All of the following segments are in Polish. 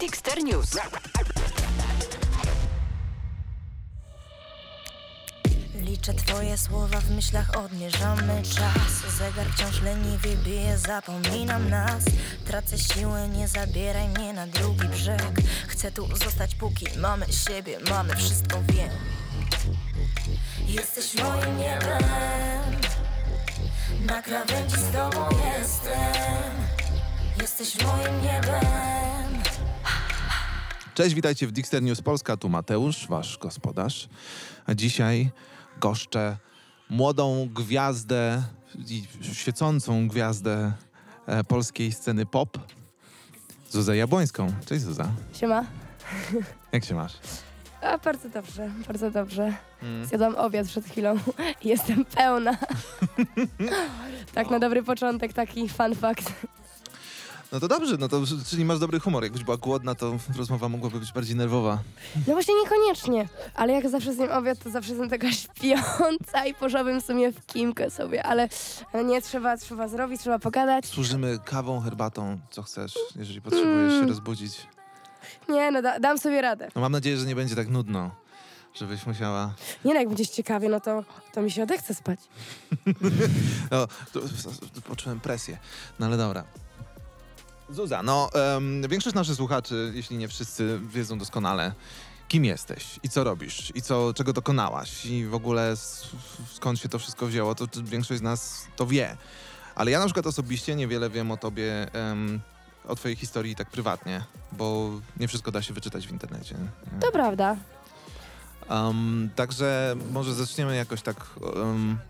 Dexter News. Liczę twoje słowa, w myślach odmierzamy czas. Zegar wciąż leniwie bije, zapominam nas. Tracę siłę, nie zabieraj mnie na drugi brzeg. Chcę tu zostać póki mamy siebie, mamy wszystko, wiem. Jesteś moim niebem. Na krawędzi z tobą jestem Jesteś moim niebem Cześć, witajcie w Dixter News Polska. Tu Mateusz, wasz gospodarz. A dzisiaj goszczę młodą gwiazdę i świecącą gwiazdę e, polskiej sceny pop, Zuzę Jabłońską. Cześć Zuza. Siema. Jak się masz? A bardzo dobrze, bardzo dobrze. Mm. Zjadłam obiad przed chwilą. Jestem pełna. tak na dobry początek, taki fun fact. No to dobrze, no to czyli masz dobry humor. Jakbyś była głodna, to rozmowa mogłaby być bardziej nerwowa. No właśnie niekoniecznie, ale jak zawsze zjem obiad, to zawsze jestem taka śpiąca i poszłabym w sumie w kimkę sobie, ale nie, trzeba, trzeba zrobić, trzeba pogadać. Służymy kawą, herbatą, co chcesz, jeżeli potrzebujesz się rozbudzić. Nie no, da, dam sobie radę. No mam nadzieję, że nie będzie tak nudno, żebyś musiała... Nie no, jak będzie ciekawie, no to, to mi się odechce spać. No, to, to poczułem presję. No ale dobra. Zuza, no em, większość naszych słuchaczy, jeśli nie wszyscy, wiedzą doskonale, kim jesteś i co robisz i co, czego dokonałaś i w ogóle s- skąd się to wszystko wzięło, to, to większość z nas to wie. Ale ja na przykład osobiście niewiele wiem o tobie, em, o twojej historii tak prywatnie, bo nie wszystko da się wyczytać w internecie. To prawda. Także może zaczniemy jakoś tak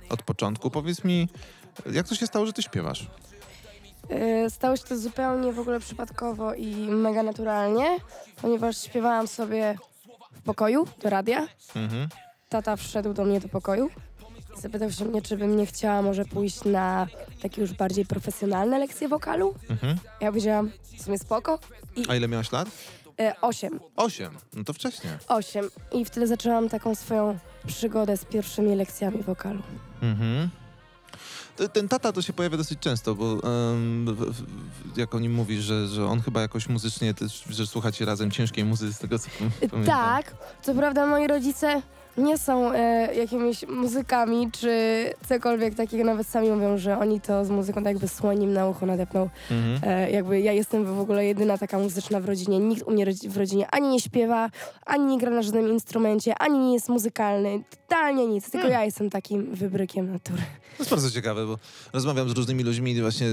od początku. Powiedz mi, jak to się stało, że ty śpiewasz? Yy, Stało się to zupełnie w ogóle przypadkowo i mega naturalnie, ponieważ śpiewałam sobie w pokoju do radia. Mhm. Tata wszedł do mnie do pokoju i zapytał się mnie, czy bym nie chciała może pójść na takie już bardziej profesjonalne lekcje wokalu. Mhm. Ja powiedziałam, w sumie spoko. I A ile miałaś lat? e, osiem. Osiem. No to wcześnie. Osiem. I wtedy zaczęłam taką swoją przygodę z pierwszymi lekcjami wokalu. Mhm. Te- Ten tata to się pojawia dosyć często, bo w, jak o nim mówisz, że, że on chyba jakoś muzycznie też, że słuchacie razem ciężkiej muzyki z tego co pamiętam. Tak, co prawda moi rodzice nie są e, jakimiś muzykami, czy cokolwiek takiego, nawet sami mówią, że oni to z muzyką tak jakby słonim na ucho nadepną. Mhm. E, jakby ja jestem w ogóle jedyna taka muzyczna w rodzinie. Nikt u mnie w rodzinie ani nie śpiewa, ani nie gra na żadnym instrumencie, ani nie jest muzykalny. Totalnie nic. Tylko Hmm. ja jestem takim wybrykiem natury. To jest bardzo ciekawe, bo rozmawiam z różnymi ludźmi i właśnie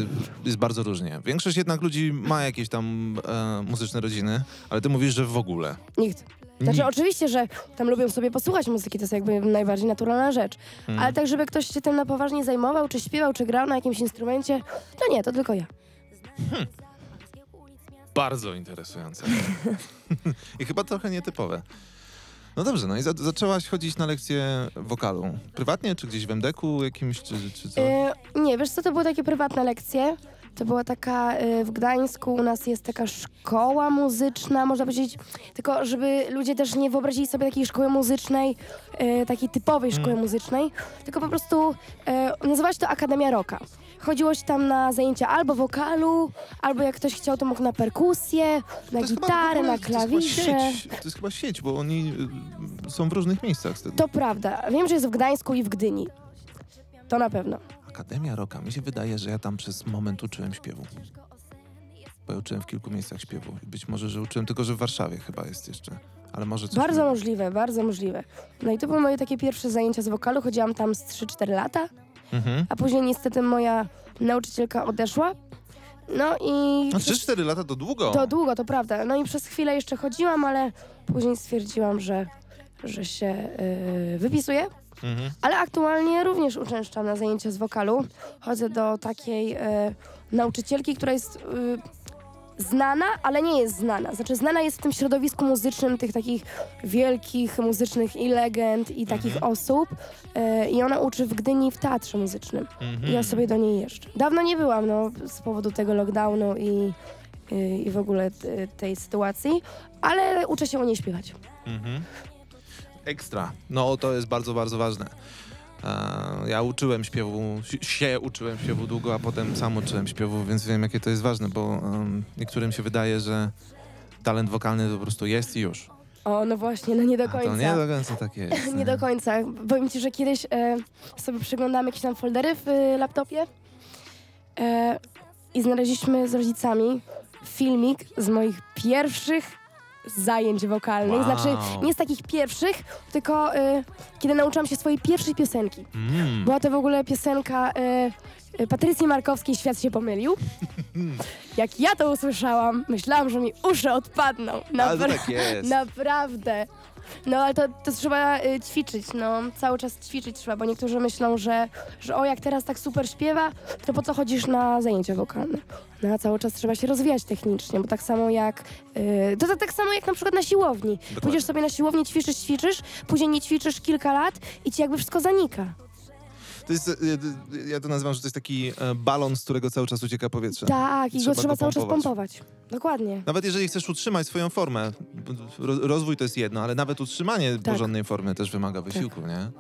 jest bardzo różnie. Większość jednak ludzi ma jakieś tam e, muzyczne rodziny, ale ty mówisz, że w ogóle. Nikt. Znaczy Nikt. oczywiście, że tam lubią sobie posłuchać muzyki, to jest jakby najbardziej naturalna rzecz. Mhm. Ale tak, żeby ktoś się tym na poważnie zajmował, czy śpiewał, czy grał na jakimś instrumencie, to nie, to tylko ja. Bardzo interesujące. I chyba trochę nietypowe. No dobrze, no i za zaczęłaś chodzić na lekcje wokalu. Prywatnie, czy gdzieś w MDK-u jakimś, czy, czy co? E, nie, wiesz co, to były takie prywatne lekcje. To była taka, e, w Gdańsku u nas jest taka szkoła muzyczna, można powiedzieć, tylko żeby ludzie też nie wyobrazili sobie takiej szkoły muzycznej, e, takiej typowej szkoły muzycznej, tylko po prostu e, nazywać to Akademia Rocka. Chodziło się tam na zajęcia albo wokalu, albo jak ktoś chciał, to mógł na perkusję, na jest chyba w gitarę, ogóle- na To jest, klawisze. chyba sieć, to jest chyba sieć, bo oni y, są w różnych miejscach. tego. To prawda. Wiem, że jest w Gdańsku i w Gdyni. To na pewno. Akademia Roka. Mi się wydaje, że ja tam przez moment uczyłem śpiewu. Bo ja uczyłem w kilku miejscach śpiewu. I być może, że uczyłem, tylko że w Warszawie chyba jest jeszcze. Ale może coś... Bardzo mi- możliwe, bardzo możliwe. No i to były moje takie pierwsze zajęcia z wokalu. Chodziłam tam z 3-4 lata, Mhm. a później niestety moja nauczycielka odeszła. No i No przez- 3-4 lata to długo. to długo, to prawda. No i przez chwilę jeszcze chodziłam, ale później stwierdziłam, że, że się yy, wypisuję. Mhm. Ale aktualnie również uczęszczam na zajęcia z wokalu. Chodzę do takiej e, nauczycielki, która jest e, znana, ale nie jest znana. Znaczy znana jest w tym środowisku muzycznym tych takich wielkich muzycznych i legend i takich osób. E, I ona uczy w Gdyni w teatrze muzycznym. Mhm. I ja sobie do niej jeżdżę. Dawno nie byłam, no, z powodu tego lockdownu i, i, i w ogóle t, tej sytuacji, ale uczę się u niej śpiewać. Mhm. Ekstra. No to jest bardzo, bardzo ważne. E, ja uczyłem śpiewu, si- się uczyłem śpiewu długo, a potem sam uczyłem śpiewu, więc wiem, jakie to jest ważne, bo niektórym się wydaje, że talent wokalny po prostu jest i już. O, no właśnie, no nie do A końca. to nie do końca tak jest. Nie do końca. Powiem ci, że kiedyś e, sobie przeglądałem jakieś tam foldery w e, laptopie e, i znaleźliśmy z rodzicami filmik z moich pierwszych zajęć wokalnych. Wow. Znaczy, nie z takich pierwszych, tylko e, kiedy nauczyłam się swojej pierwszej piosenki. Mm. Była to w ogóle piosenka e, e, Patrycji Markowskiej Świat się pomylił. Jak ja to usłyszałam, myślałam, że mi uszy odpadną. Ale to tak jest. Naprawdę. No ale to, to trzeba y, ćwiczyć, no. Cały czas ćwiczyć trzeba, bo niektórzy myślą, że, że o, jak teraz tak super śpiewa, to po co chodzisz na zajęcia wokalne? No a cały czas trzeba się rozwijać technicznie, bo tak samo jak... y, to, to tak samo jak na przykład na siłowni. Pójdziesz sobie na siłownię, ćwiczysz, ćwiczysz, później nie ćwiczysz kilka lat i ci jakby wszystko zanika. To jest, e, ja to nazywam, że to jest taki e, balon, z którego cały czas ucieka powietrze. Tak, i go trzeba go cały czas pompować. Dokładnie. Nawet jeżeli chcesz utrzymać swoją formę, ro- rozwój to jest jedno, ale nawet utrzymanie Tak. porządnej formy też wymaga wysiłku, nie?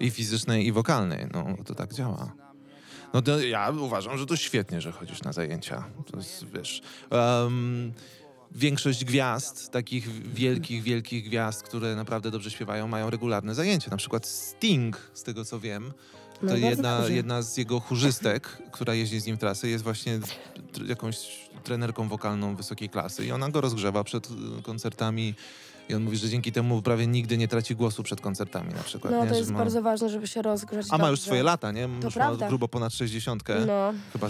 I fizycznej, i wokalnej. No, to tak działa. No to ja uważam, że to świetnie, że chodzisz na zajęcia. To jest, wiesz... em, większość gwiazd, takich wielkich, wielkich gwiazd, które naprawdę dobrze śpiewają, mają regularne zajęcia. Na przykład Sting, z tego co wiem, to No, jedna, dobrze. jedna z jego chórzystek, która jeździ z nim trasy, jest właśnie jakąś trenerką wokalną wysokiej klasy i ona go rozgrzewa przed y, koncertami i on mówi, że dzięki temu prawie nigdy nie traci głosu przed koncertami na przykład. No nie? to jest ma... bardzo ważne, żeby się rozgrzać A ma już dobrze. swoje lata, nie? Już ma prawda. grubo ponad 60. No. Chyba,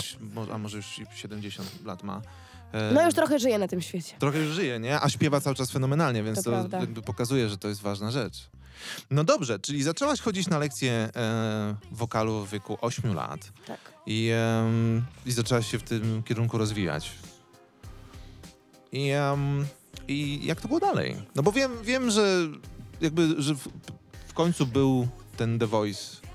a może już i 70 lat ma. E, no już trochę żyje na tym świecie. Trochę już żyje, nie? A śpiewa cały czas fenomenalnie, więc To to, jakby pokazuje, że to jest ważna rzecz. No dobrze, czyli zaczęłaś chodzić na lekcje e, wokalu w wieku 8 lat Tak. i, em, i zaczęłaś się w tym kierunku rozwijać. I, em, I jak to było dalej? No bo wiem, wiem że jakby, że w, w końcu był ten The Voice.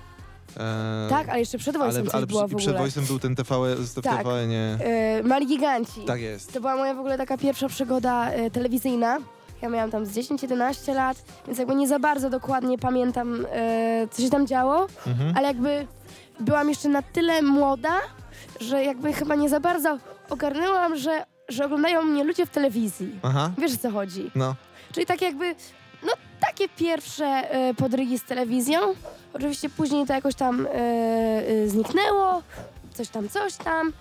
E, Tak, ale jeszcze przed wojskiem ale, ale było w ogóle. przed Voice'em był ten TV, z Tak. TVN, nie? E, Mali Giganci. Tak jest. To była moja w ogóle taka pierwsza przygoda e, telewizyjna. Ja miałam tam z 10-11 lat, więc jakby nie za bardzo dokładnie pamiętam, e, co się tam działo, Mhm. ale jakby byłam jeszcze na tyle młoda, że jakby chyba nie za bardzo ogarnęłam, że, że oglądają mnie ludzie w telewizji. Aha, Wiesz o co chodzi? no. Czyli tak jakby, takie pierwsze e, podrygi z telewizją. Oczywiście później to jakoś tam e, e, zniknęło, coś tam, coś tam.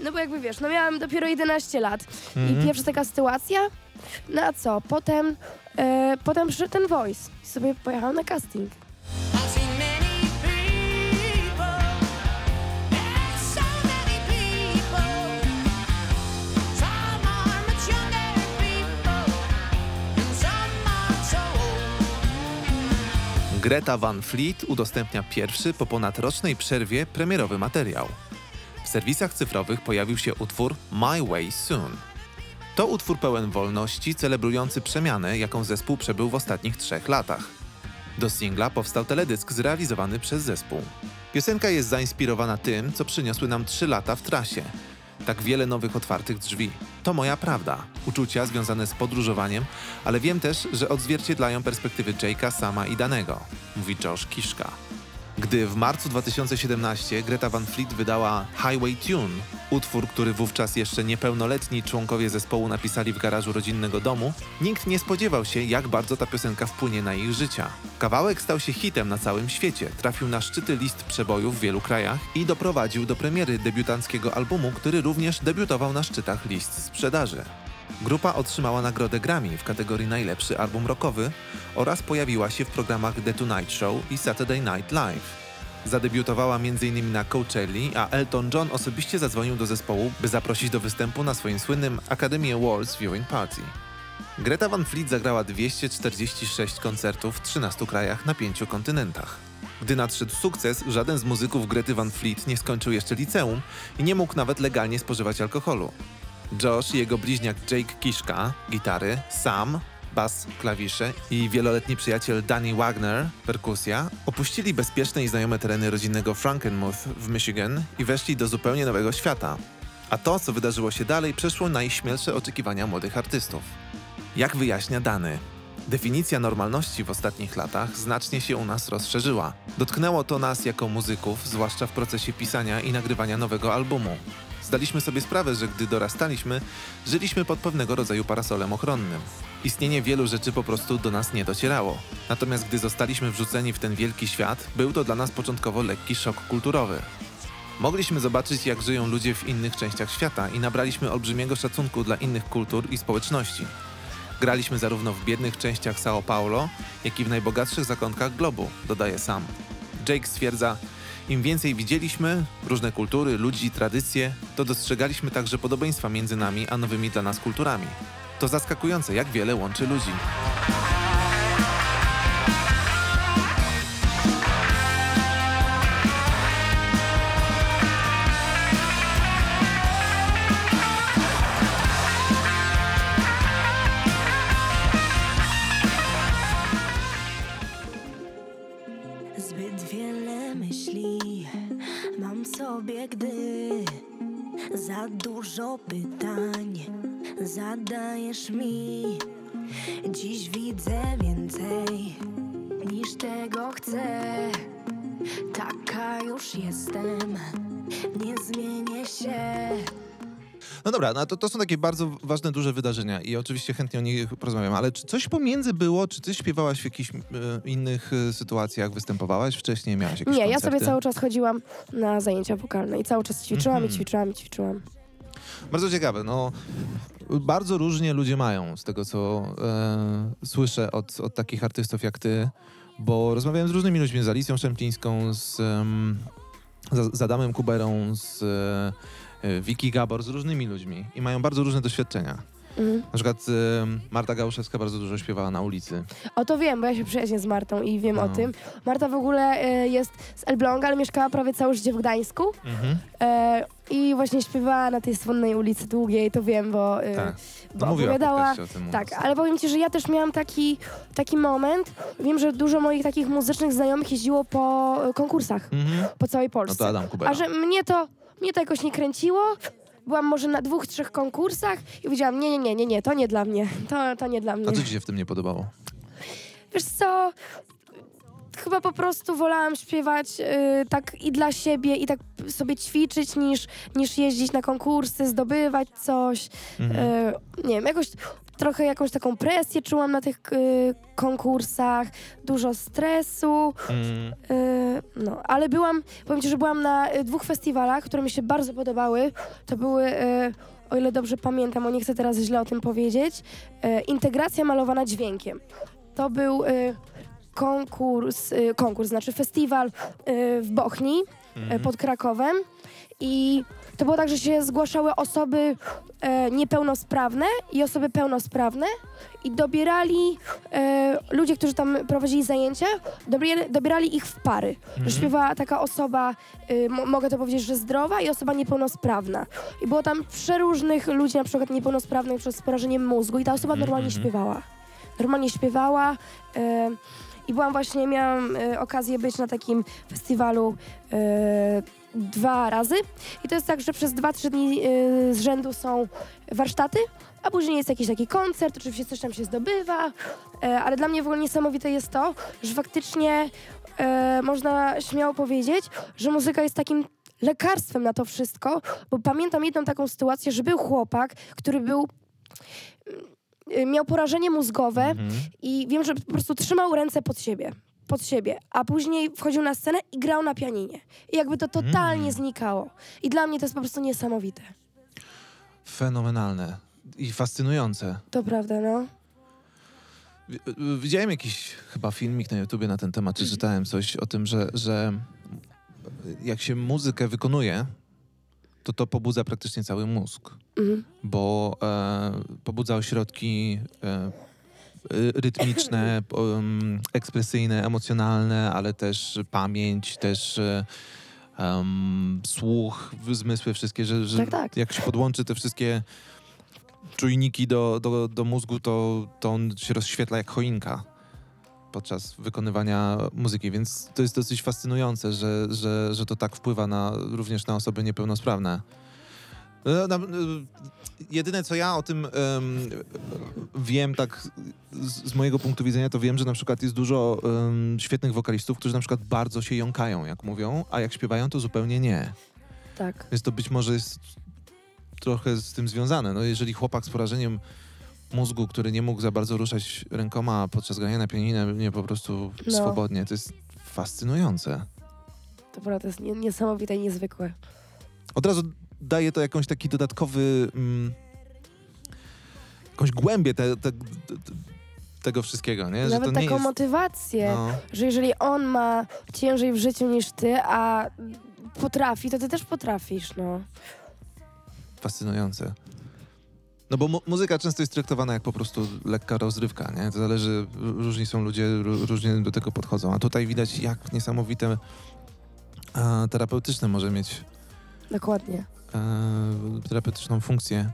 No bo jakby wiesz, no miałam dopiero 11 lat Mhm. i pierwsza taka sytuacja. No a co, potem, e, potem przyszedł ten voice i sobie pojechałam na casting. I've seen Greta Van Fleet udostępnia pierwszy po ponadrocznej przerwie premierowy materiał. W serwisach cyfrowych pojawił się utwór My Way Soon. To utwór pełen wolności, celebrujący przemianę, jaką zespół przebył w ostatnich trzech latach. Do singla powstał teledysk zrealizowany przez zespół. Piosenka jest zainspirowana tym, co przyniosły nam trzy lata w trasie. Tak wiele nowych otwartych drzwi. To moja prawda. Uczucia związane z podróżowaniem, ale wiem też, że odzwierciedlają perspektywy Jake'a, Sama i Danego, mówi Josh Kiszka. Gdy w marcu 2017 Greta Van Fleet wydała Highway Tune, utwór, który wówczas jeszcze niepełnoletni członkowie zespołu napisali w garażu rodzinnego domu, nikt nie spodziewał się, jak bardzo ta piosenka wpłynie na ich życia. Kawałek stał się hitem na całym świecie, trafił na szczyty list przebojów w wielu krajach i doprowadził do premiery debiutanckiego albumu, który również debiutował na szczytach list sprzedaży. Grupa otrzymała nagrodę Grammy w kategorii Najlepszy Album Rockowy oraz pojawiła się w programach The Tonight Show i Saturday Night Live. Zadebiutowała m.in. na Coachelli, a Elton John osobiście zadzwonił do zespołu, by zaprosić do występu na swoim słynnym Academy Awards Viewing Party. Greta Van Fleet zagrała 246 koncertów w 13 krajach na pięciu kontynentach. Gdy nadszedł sukces, żaden z muzyków Grety Van Fleet nie skończył jeszcze liceum i nie mógł nawet legalnie spożywać alkoholu. Josh i jego bliźniak Jake Kiszka, gitary, Sam, bas, klawisze i wieloletni przyjaciel Danny Wagner, perkusja, opuścili bezpieczne i znajome tereny rodzinnego Frankenmuth w Michigan i weszli do zupełnie nowego świata. A to, co wydarzyło się dalej, przeszło najśmielsze oczekiwania młodych artystów. Jak wyjaśnia Dany, Definicja normalności w ostatnich latach znacznie się u nas rozszerzyła. Dotknęło to nas jako muzyków, zwłaszcza w procesie pisania i nagrywania nowego albumu. Zdaliśmy sobie sprawę, że gdy dorastaliśmy, żyliśmy pod pewnego rodzaju parasolem ochronnym. Istnienie wielu rzeczy po prostu do nas nie docierało. Natomiast gdy zostaliśmy wrzuceni w ten wielki świat, był to dla nas początkowo lekki szok kulturowy. Mogliśmy zobaczyć, jak żyją ludzie w innych częściach świata i nabraliśmy olbrzymiego szacunku dla innych kultur i społeczności. Graliśmy zarówno w biednych częściach São Paulo, jak i w najbogatszych zakątkach globu, dodaje sam. Jake stwierdza, im więcej widzieliśmy, różne kultury, ludzi, tradycje, to dostrzegaliśmy także podobieństwa między nami a nowymi dla nas kulturami. To zaskakujące, jak wiele łączy ludzi. Dużo pytań zadajesz mi. Dziś widzę więcej niż tego chcę. Taka już jestem, nie zmienię się. No dobra, no to, to są takie bardzo ważne, duże wydarzenia i oczywiście chętnie o nich porozmawiam, ale czy coś pomiędzy było? Czy ty śpiewałaś w jakichś e, innych e, sytuacjach, występowałaś wcześniej, miałaś jakieś Nie, ja koncerty? sobie cały czas chodziłam na zajęcia wokalne i cały czas ćwiczyłam i Mhm. ćwiczyłam i ćwiczyłam. Bardzo ciekawe, no bardzo różnie ludzie mają z tego, co e, słyszę od, od takich artystów jak ty, bo rozmawiałem z różnymi ludźmi, z Alicją Szemplińską, z, em, z, z Adamem Kuberą, z e, Gabor, z różnymi ludźmi i mają bardzo różne doświadczenia. Mhm. Na przykład e, Marta Gałuszewska bardzo dużo śpiewała na ulicy. O to wiem, bo ja się przyjaźnię z Martą i wiem o No. tym. Marta w ogóle e, jest z Elbląga, ale mieszkała prawie całe życie w Gdańsku. E, I właśnie śpiewała na tej słynnej ulicy Długiej, to wiem, bo, e, Tak. bo No mówiła w opowiadała. podcaście o tym u Tak, nas. ale powiem ci, że ja też miałam taki, taki moment. Wiem, że dużo moich takich muzycznych znajomych jeździło po e, konkursach Mhm. po całej No Polsce. to Adam Kubera. A że mnie to, mnie to jakoś nie kręciło. Byłam może na dwóch, trzech konkursach i powiedziałam, nie, nie, nie, nie, nie, to nie dla mnie, to, to nie dla mnie. A co ci się w tym nie podobało? Wiesz co, chyba po prostu wolałam śpiewać y, tak i dla siebie i tak sobie ćwiczyć niż, niż jeździć na konkursy, zdobywać coś. Mhm. Y, nie wiem, jakoś trochę jakąś taką presję czułam na tych y, konkursach, dużo stresu. Mm. Y, no, ale byłam, powiem ci, że byłam na y, dwóch festiwalach, które mi się bardzo podobały. To były, y, o ile dobrze pamiętam, o nie chcę teraz źle o tym powiedzieć, y, integracja malowana dźwiękiem. To był y, konkurs, konkurs, znaczy festiwal w Bochni y, pod Krakowem i to było tak, że się zgłaszały osoby e, niepełnosprawne i osoby pełnosprawne i dobierali e, ludzie, którzy tam prowadzili zajęcia, dobierali, dobierali ich w pary. Że śpiewała taka osoba, y, mo- mogę to powiedzieć, że zdrowa i osoba niepełnosprawna. I było tam przeróżnych ludzi, na przykład niepełnosprawnych przez porażenie mózgu i ta osoba normalnie śpiewała. Normalnie śpiewała. e, i byłam właśnie, miałam e, okazję być na takim festiwalu e, dwa razy. I to jest tak, że przez dwa, trzy dni e, z rzędu są warsztaty, a później jest jakiś taki koncert, oczywiście coś tam się zdobywa, e, ale dla mnie w ogóle niesamowite jest to, że faktycznie e, można śmiało powiedzieć, że muzyka jest takim lekarstwem na to wszystko, bo pamiętam jedną taką sytuację, że był chłopak, który był y, miał porażenie mózgowe Mhm. i wiem, że po prostu trzymał ręce pod siebie. Pod siebie, a później wchodził na scenę i grał na pianinie. I jakby to totalnie Mm. znikało. I dla mnie to jest po prostu niesamowite. Fenomenalne i fascynujące. To prawda, no. Y, Widziałem jakiś chyba filmik na YouTubie na ten temat, czy czytałem coś o tym, że, że jak się muzykę wykonuje, to to pobudza praktycznie cały mózg, Mhm. bo e, pobudza ośrodki e, rytmiczne, em, ekspresyjne, emocjonalne, ale też pamięć, też em, słuch, zmysły wszystkie, że, że Tak, tak. jak się podłączy te wszystkie czujniki do, do, do mózgu, to, to on się rozświetla jak choinka podczas wykonywania muzyki, więc to jest dosyć fascynujące, że, że, że to tak wpływa na, również na osoby niepełnosprawne. No, na, y, jedyne, co ja o tym em, wiem, tak z, z mojego punktu widzenia, to wiem, że na przykład jest dużo em, świetnych wokalistów, którzy na przykład bardzo się jąkają, jak mówią, a jak śpiewają, to zupełnie nie. Tak. Więc to być może jest trochę z tym związane. No, jeżeli chłopak z porażeniem mózgu, który nie mógł za bardzo ruszać rękoma podczas grania na pianinie, nie po prostu No. swobodnie, to jest fascynujące. To prawda, to jest nie, niesamowite i niezwykłe. Od razu daje to jakąś taki dodatkowy... Mm, jakąś głębię te, te, te, tego wszystkiego, nie? Nawet to taką nie jest... motywację, No, że jeżeli on ma ciężej w życiu niż ty, a potrafi, to ty też potrafisz, no. fascynujące. No bo mu muzyka często jest traktowana jak po prostu lekka rozrywka, nie? To zależy, różni są ludzie, ró- różnie do tego podchodzą. A tutaj widać, jak niesamowite e, terapeutyczne może mieć Dokładnie. E, terapeutyczną funkcję.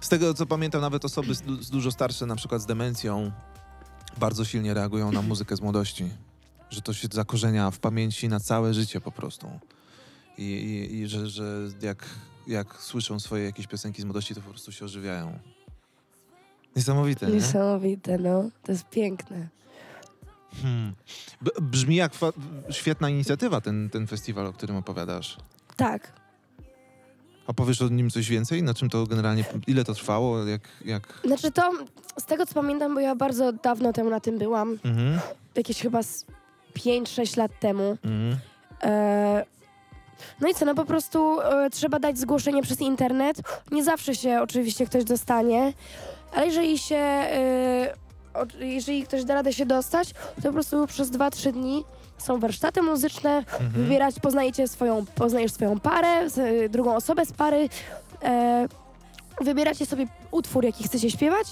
Z tego, co pamiętam, nawet osoby z, z dużo starsze, na przykład z demencją, bardzo silnie reagują na muzykę z młodości. Że to się zakorzenia w pamięci na całe życie po prostu. I, i, i że, że jak, jak słyszą swoje jakieś piosenki z młodości, to po prostu się ożywiają. Niesamowite, nie? Niesamowite, no. To jest piękne. Hmm. Brzmi jak świetna inicjatywa ten, ten festiwal, o którym opowiadasz. Tak. A powiesz o nim coś więcej? Na czym to generalnie, ile to trwało? Jak, jak... Znaczy to, z tego co pamiętam, bo ja bardzo dawno temu na tym byłam, Mhm, jakieś chyba z 5-6 lat temu. mhm. E, no i co, no po prostu e, trzeba dać zgłoszenie przez internet. Nie zawsze się oczywiście ktoś dostanie, ale jeżeli się, e, jeżeli ktoś da radę się dostać, to po prostu przez 2-3 dni są warsztaty muzyczne, Mhm. wybierać, poznajecie swoją, poznajesz swoją parę, z, e, drugą osobę z pary, e, wybieracie sobie utwór, jaki chcecie śpiewać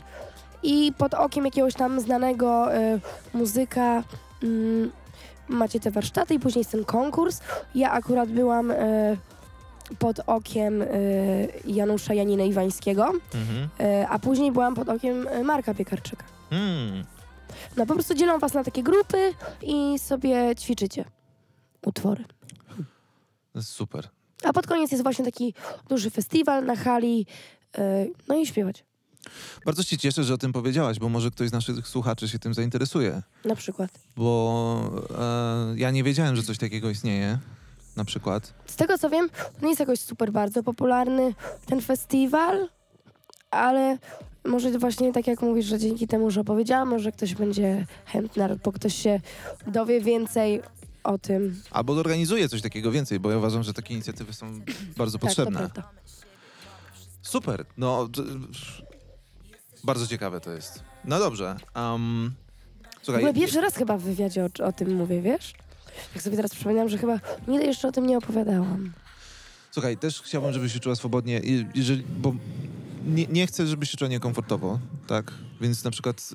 i pod okiem jakiegoś tam znanego e, muzyka mm, macie te warsztaty i później jest ten konkurs. Ja akurat byłam e, pod okiem e, Janusza Janina Iwańskiego, Mhm. a później byłam pod okiem Marka Piekarczyka. Hmm. No po prostu dzielą was na takie grupy i sobie ćwiczycie utwory. Super. A pod koniec jest właśnie taki duży festiwal na hali, e, no i śpiewać Bardzo się cieszę, że o tym powiedziałaś, bo może ktoś z naszych słuchaczy się tym zainteresuje. na przykład. Bo e, ja nie wiedziałem, że coś takiego istnieje. Na przykład. Z tego co wiem, nie jest jakoś super bardzo popularny ten festiwal, ale może właśnie tak jak mówisz, że dzięki temu, że opowiedziałam, może ktoś będzie chętny, bo ktoś się dowie więcej o tym. Albo organizuje coś takiego więcej, bo ja uważam, że takie inicjatywy są bardzo potrzebne. Tak, to prawda. Super. No, bardzo ciekawe to jest. No dobrze. Um, W słuchaj, ogóle pierwszy raz chyba w wywiadzie o, o tym mówię, wiesz? Jak sobie teraz przypominam, że chyba nigdy jeszcze o tym nie opowiadałam. słuchaj, też chciałbym, żebyś się czuła swobodnie, jeżeli, bo nie, nie chcę, żebyś się czuła niekomfortowo, tak? Więc na przykład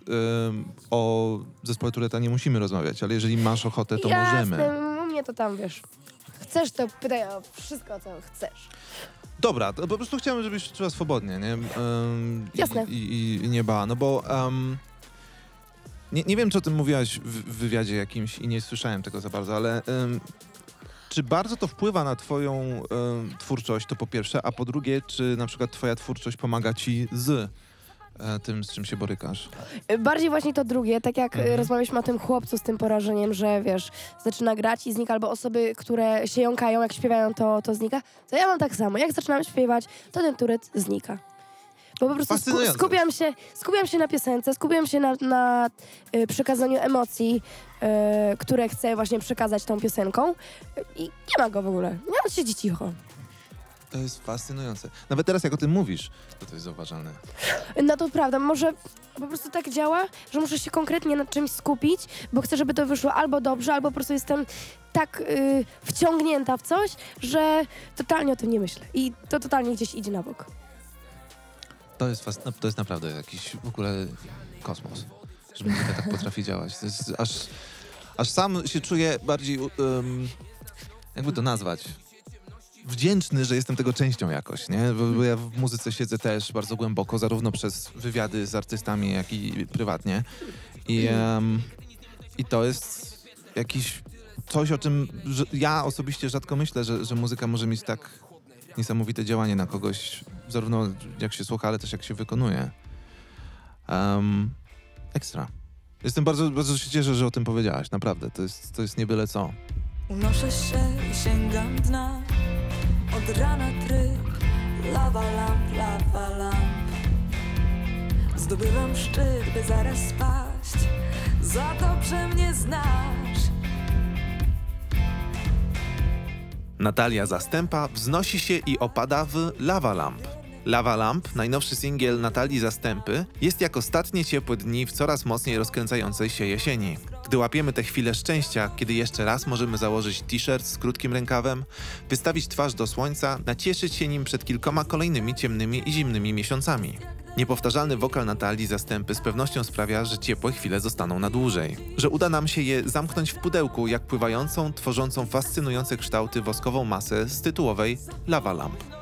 o zespole Tureta nie musimy rozmawiać, ale jeżeli masz ochotę, to Jasne, możemy. u mnie to tam, wiesz. Chcesz, to pytaj o wszystko, co chcesz. Dobra, to po prostu chciałem, żebyś się czuła swobodnie, nie? Ym, Jasne. I, i, I nie bała, no bo nie, nie wiem, czy o tym mówiłaś w, w wywiadzie jakimś i nie słyszałem tego za bardzo, ale czy bardzo to wpływa na twoją ym, twórczość, to po pierwsze, a po drugie, czy na przykład twoja twórczość pomaga ci z e, tym, z czym się borykasz? Bardziej właśnie to drugie, tak jak Mhm. rozmawialiśmy o tym chłopcu z tym porażeniem, że wiesz, zaczyna grać i znika, albo osoby, które się jąkają, jak śpiewają, to, to znika. To ja mam tak samo. Jak zaczynam śpiewać, to ten turet znika. Bo po prostu sku skupiam, się, skupiam się na piosence, skupiam się na, na y, przekazaniu emocji, y, które chcę właśnie przekazać tą piosenką i nie ma go w ogóle. Nie on siedzi cicho. To jest fascynujące. Nawet teraz, jak o tym mówisz, to to jest zauważalne. No to prawda, może po prostu tak działa, że muszę się konkretnie nad czymś skupić, bo chcę, żeby to wyszło albo dobrze, albo po prostu jestem tak y, wciągnięta w coś, że totalnie o tym nie myślę. I to totalnie gdzieś idzie na bok. To jest, no, to jest naprawdę jakiś w ogóle kosmos, że muzyka tak potrafi działać. To jest aż, aż sam się czuję bardziej, um, jakby to nazwać, wdzięczny, że jestem tego częścią jakoś, nie? Bo, ja w muzyce siedzę też bardzo głęboko, zarówno przez wywiady z artystami, jak i prywatnie. I, em, i to jest jakiś coś, o czym ja osobiście rzadko myślę, że, że muzyka może mieć tak niesamowite działanie na kogoś zarówno jak się słucha, ale też jak się wykonuje. Um, ekstra. Jestem bardzo, bardzo się cieszę, że o tym powiedziałaś, naprawdę. To jest, to jest nie byle co. Unoszę się i sięgam dna Od rana tryb Lawa lamp, lawa lamp Zdobywam szczyt, by zaraz spaść Za dobrze mnie znasz Natalia Zastępa wznosi się i opada w Lava Lamp. Lava Lamp, najnowszy singiel Natalii Zastępy, jest jak ostatnie ciepłe dni w coraz mocniej rozkręcającej się jesieni. Gdy łapiemy te chwile szczęścia, kiedy jeszcze raz możemy założyć t-shirt z krótkim rękawem, wystawić twarz do słońca, nacieszyć się nim przed kilkoma kolejnymi ciemnymi i zimnymi miesiącami. Niepowtarzalny wokal Natalii Zastępy z pewnością sprawia, że ciepłe chwile zostaną na dłużej. Że uda nam się je zamknąć w pudełku, jak pływającą, tworzącą fascynujące kształty woskową masę z tytułowej Lava Lamp.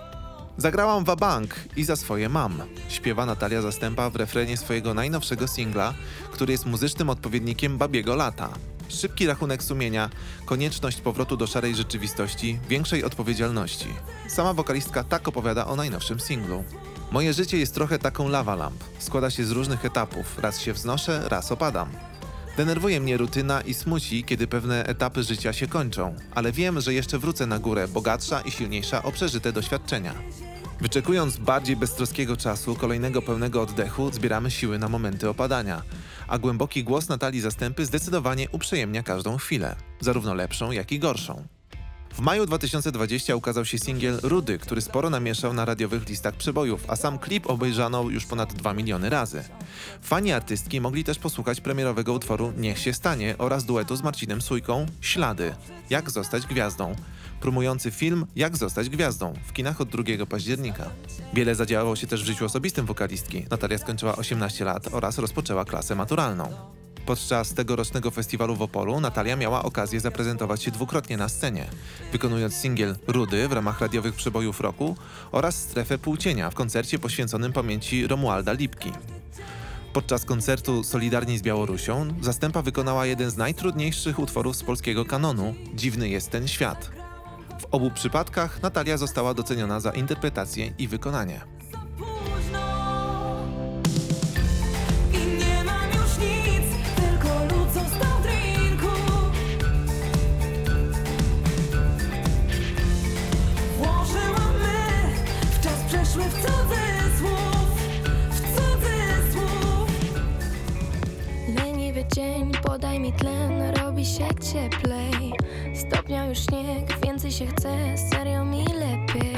Zagrałam wabank i za swoje mam. Śpiewa Natalia Zastępa w refrenie swojego najnowszego singla, który jest muzycznym odpowiednikiem Babiego Lata. Szybki rachunek sumienia, konieczność powrotu do szarej rzeczywistości, większej odpowiedzialności. Sama wokalistka tak opowiada o najnowszym singlu. Moje życie jest trochę taką lava lamp. Składa się z różnych etapów. Raz się wznoszę, raz opadam. Denerwuje mnie rutyna i smuci, kiedy pewne etapy życia się kończą, ale wiem, że jeszcze wrócę na górę, bogatsza i silniejsza o przeżyte doświadczenia. Wyczekując bardziej beztroskiego czasu, kolejnego pełnego oddechu, zbieramy siły na momenty opadania, a głęboki głos Natalii Zastępy zdecydowanie uprzyjemnia każdą chwilę, zarówno lepszą, jak i gorszą. W maju 2020 ukazał się singiel Rudy, który sporo namieszał na radiowych listach przebojów, a sam klip obejrzano już ponad 2 miliony razy. Fani artystki mogli też posłuchać premierowego utworu Niech się stanie oraz duetu z Marcinem Sujką Ślady. Jak zostać gwiazdą. Promujący film Jak zostać gwiazdą w kinach od 2 października. Wiele zadziałało się też w życiu osobistym wokalistki. Natalia skończyła 18 lat oraz rozpoczęła klasę maturalną. Podczas tegorocznego festiwalu w Opolu Natalia miała okazję zaprezentować się dwukrotnie na scenie, wykonując singiel Rudy w ramach radiowych przebojów roku oraz Strefę Półcienia w koncercie poświęconym pamięci Romualda Lipki. Podczas koncertu Solidarni z Białorusią zastępa wykonała jeden z najtrudniejszych utworów z polskiego kanonu Dziwny jest ten świat. W obu przypadkach Natalia została doceniona za interpretację i wykonanie. Podaj mi tlen, robi się cieplej. Stopnia już śnieg, więcej się chce, serio mi lepiej.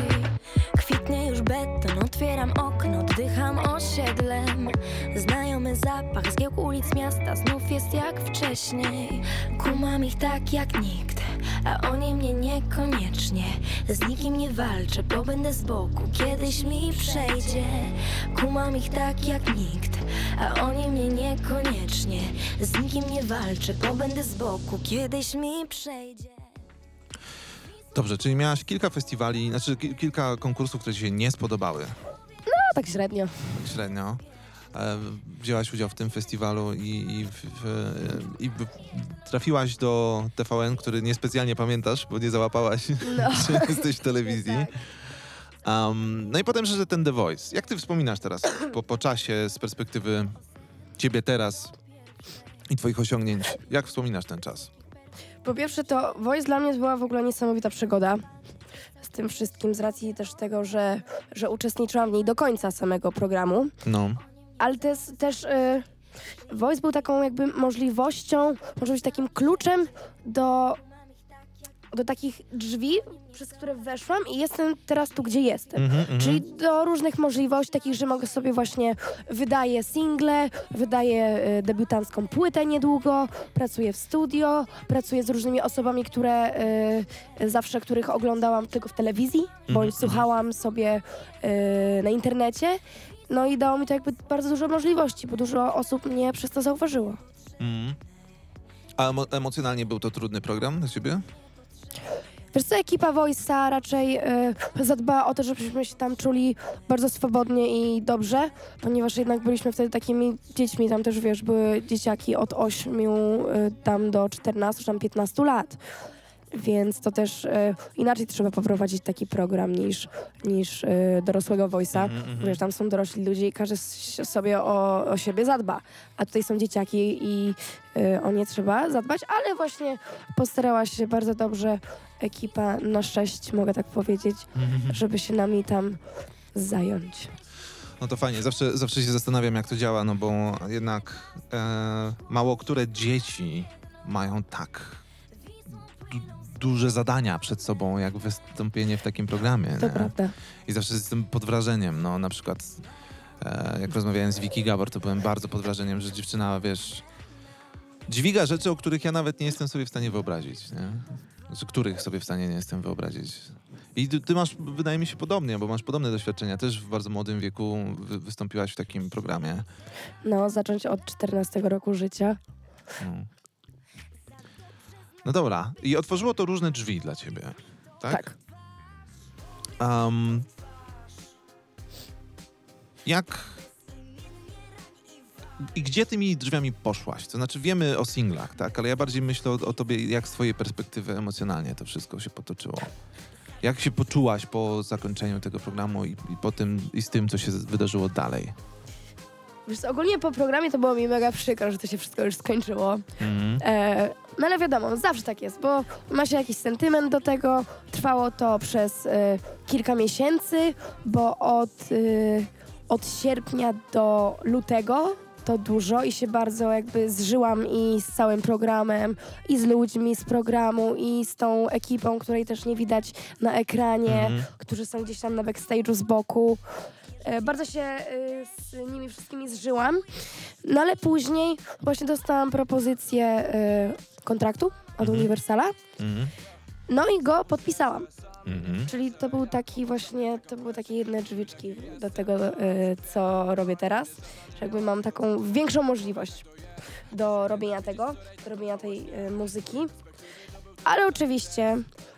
Kwitnie już beton, otwieram okno, oddycham osiedlem. Znajomy zapach, zgiełk ulic miasta, znów jest jak wcześniej. Kumam ich tak jak nikt, a oni mnie niekoniecznie Z nikim nie walczę, bo będę z boku, kiedyś mi przejdzie Kumam ich tak jak nikt, a oni mnie niekoniecznie Z nikim nie walczę, bo będę z boku, kiedyś mi przejdzie Dobrze, czyli miałaś kilka festiwali, znaczy ki- kilka konkursów, które ci się nie spodobały. No tak średnio. Tak średnio. E, wzięłaś udział w tym festiwalu i, i, w, i trafiłaś do TVN, który niespecjalnie pamiętasz, bo nie załapałaś, No. jesteś w telewizji. Um, no i potem, że ten The Voice. Jak ty wspominasz teraz po, po czasie, z perspektywy ciebie teraz i twoich osiągnięć? Jak wspominasz ten czas? Po pierwsze to Voice dla mnie była w ogóle niesamowita przygoda z tym wszystkim, z racji też tego, że, że uczestniczyłam w niej do końca samego programu. No. Ale to jest też y, Voice był taką jakby możliwością, może być takim kluczem do, do takich drzwi, przez które weszłam i jestem teraz tu, gdzie jestem. Mhm, mhm. Czyli do różnych możliwości, takich, że mogę sobie właśnie wydaję single, wydaję y, debiutancką płytę niedługo, pracuję w studio, pracuję z różnymi osobami, które y, zawsze, których oglądałam tylko w telewizji, bądź słuchałam sobie y, na internecie. No i dało mi to jakby bardzo dużo możliwości, bo dużo osób mnie przez to zauważyło. Mhm. A emo- emocjonalnie był to trudny program dla ciebie? Wiesz co, ekipa Voice'a raczej y, zadbała o to, żebyśmy się tam czuli bardzo swobodnie i dobrze, ponieważ jednak byliśmy wtedy takimi dziećmi, tam też wiesz, były dzieciaki od 8 y, tam do 14, czy tam 15 lat. Więc to też e, inaczej trzeba poprowadzić taki program niż, niż e, dorosłego voice'a. Mhm, mhm. Wiesz, tam są dorośli ludzie i każdy sobie o, o siebie zadba, a tutaj są dzieciaki i e, o nie trzeba zadbać, ale właśnie postarała się bardzo dobrze ekipa na sześć, mogę tak powiedzieć, żeby się nami tam zająć. No to fajnie, zawsze, zawsze się zastanawiam, jak to działa, no bo jednak e, mało które dzieci mają tak duże zadania przed sobą, jak wystąpienie w takim programie. To nie? prawda. I zawsze jestem pod wrażeniem, no na przykład e, jak rozmawiałem z Wiki Gabor, to byłem bardzo pod wrażeniem, że dziewczyna, wiesz, dźwiga rzeczy, o których ja nawet nie jestem sobie w stanie wyobrazić, nie? Znaczy, których sobie w stanie nie jestem wyobrazić. I ty, ty masz, wydaje mi się, podobnie, bo masz podobne doświadczenia. Też w bardzo młodym wieku wy, wystąpiłaś w takim programie. No, zacząć od 14 roku życia. No. No dobra. I otworzyło to różne drzwi dla ciebie, tak? Tak. Um, jak i gdzie tymi drzwiami poszłaś? To znaczy wiemy o singlach, tak? Ale ja bardziej myślę o, o tobie, jak z twojej perspektywy emocjonalnie to wszystko się potoczyło. Jak się poczułaś po zakończeniu tego programu i, i po tym, i z tym, co się wydarzyło dalej? Wiesz, co, ogólnie po programie to było mi mega przykro, że to się wszystko już skończyło. E, no ale wiadomo, zawsze tak jest, bo ma się jakiś sentyment do tego. Trwało to przez e, kilka miesięcy, bo od, e, od sierpnia do lutego to dużo i się bardzo jakby zżyłam i z całym programem, i z ludźmi z programu, i z tą ekipą, której też nie widać na ekranie, Mhm. którzy są gdzieś tam na backstage'u z boku. E, Bardzo się e, z nimi wszystkimi zżyłam. No ale później właśnie dostałam propozycję e, kontraktu od Mhm. Uniwersala. Mhm. No i go podpisałam. Mhm. Czyli to był taki właśnie, to były takie jedne drzwiczki do tego, co robię teraz. Że jakby mam taką większą możliwość do robienia tego, do robienia tej muzyki. Ale oczywiście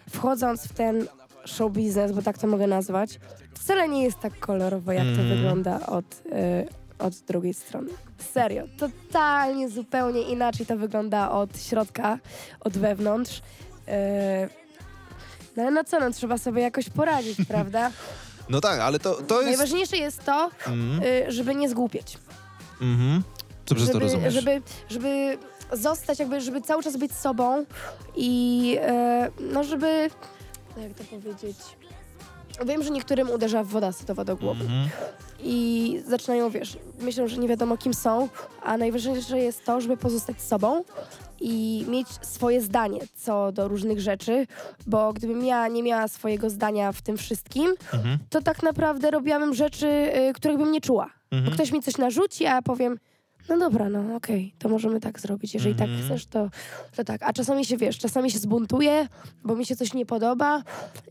wchodząc w ten show biznes, bo tak to mogę nazwać, wcale nie jest tak kolorowo, jak to Mhm. wygląda od, e, od drugiej strony. Serio, totalnie zupełnie inaczej to wygląda od środka, od wewnątrz. E, no ale no co, no trzeba sobie jakoś poradzić, prawda? No tak, ale to, to jest... Najważniejsze jest to, Mhm. y, żeby nie zgłupieć. Mhm. Co przez to żeby, rozumiesz? żeby, żeby zostać jakby, żeby cały czas być sobą i e, no żeby, no jak to powiedzieć, wiem, że niektórym uderza woda sodowa do głowy Mhm. i zaczynają, wiesz, myślą, że nie wiadomo kim są, a najważniejsze jest to, żeby pozostać sobą i mieć swoje zdanie co do różnych rzeczy, bo gdybym ja nie miała swojego zdania w tym wszystkim, Mhm. to tak naprawdę robiłabym rzeczy, y, których bym nie czuła. Bo Mhm. ktoś mi coś narzuci, a ja powiem, no dobra, no okej, to możemy tak zrobić. Jeżeli Mhm. tak chcesz, to, to tak. A czasami się, wiesz, czasami się zbuntuję, bo mi się coś nie podoba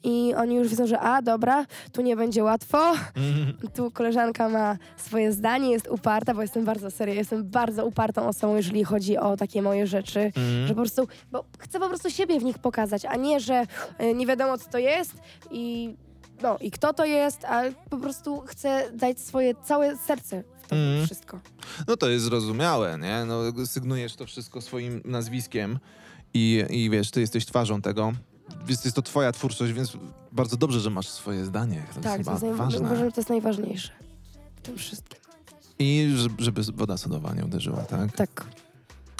i oni już widzą, że a, dobra, tu nie będzie łatwo. Mhm. Tu koleżanka ma swoje zdanie, jest uparta, bo jestem bardzo serio, jestem bardzo upartą osobą, jeżeli chodzi o takie moje rzeczy. Mhm. Że po prostu, bo chcę po prostu siebie w nich pokazać, a nie, że y, nie wiadomo co to jest i no i kto to jest, a po prostu chcę dać swoje całe serce to Mhm. wszystko. No to jest zrozumiałe, nie? No, sygnujesz to wszystko swoim nazwiskiem i, i wiesz, ty jesteś twarzą tego. Więc jest to twoja twórczość, więc bardzo dobrze, że masz swoje zdanie. To tak, jest to jest ważne. uważam, że to jest najważniejsze w tym wszystkim. I żeby, żeby woda sodowa nie uderzyła, tak? Tak.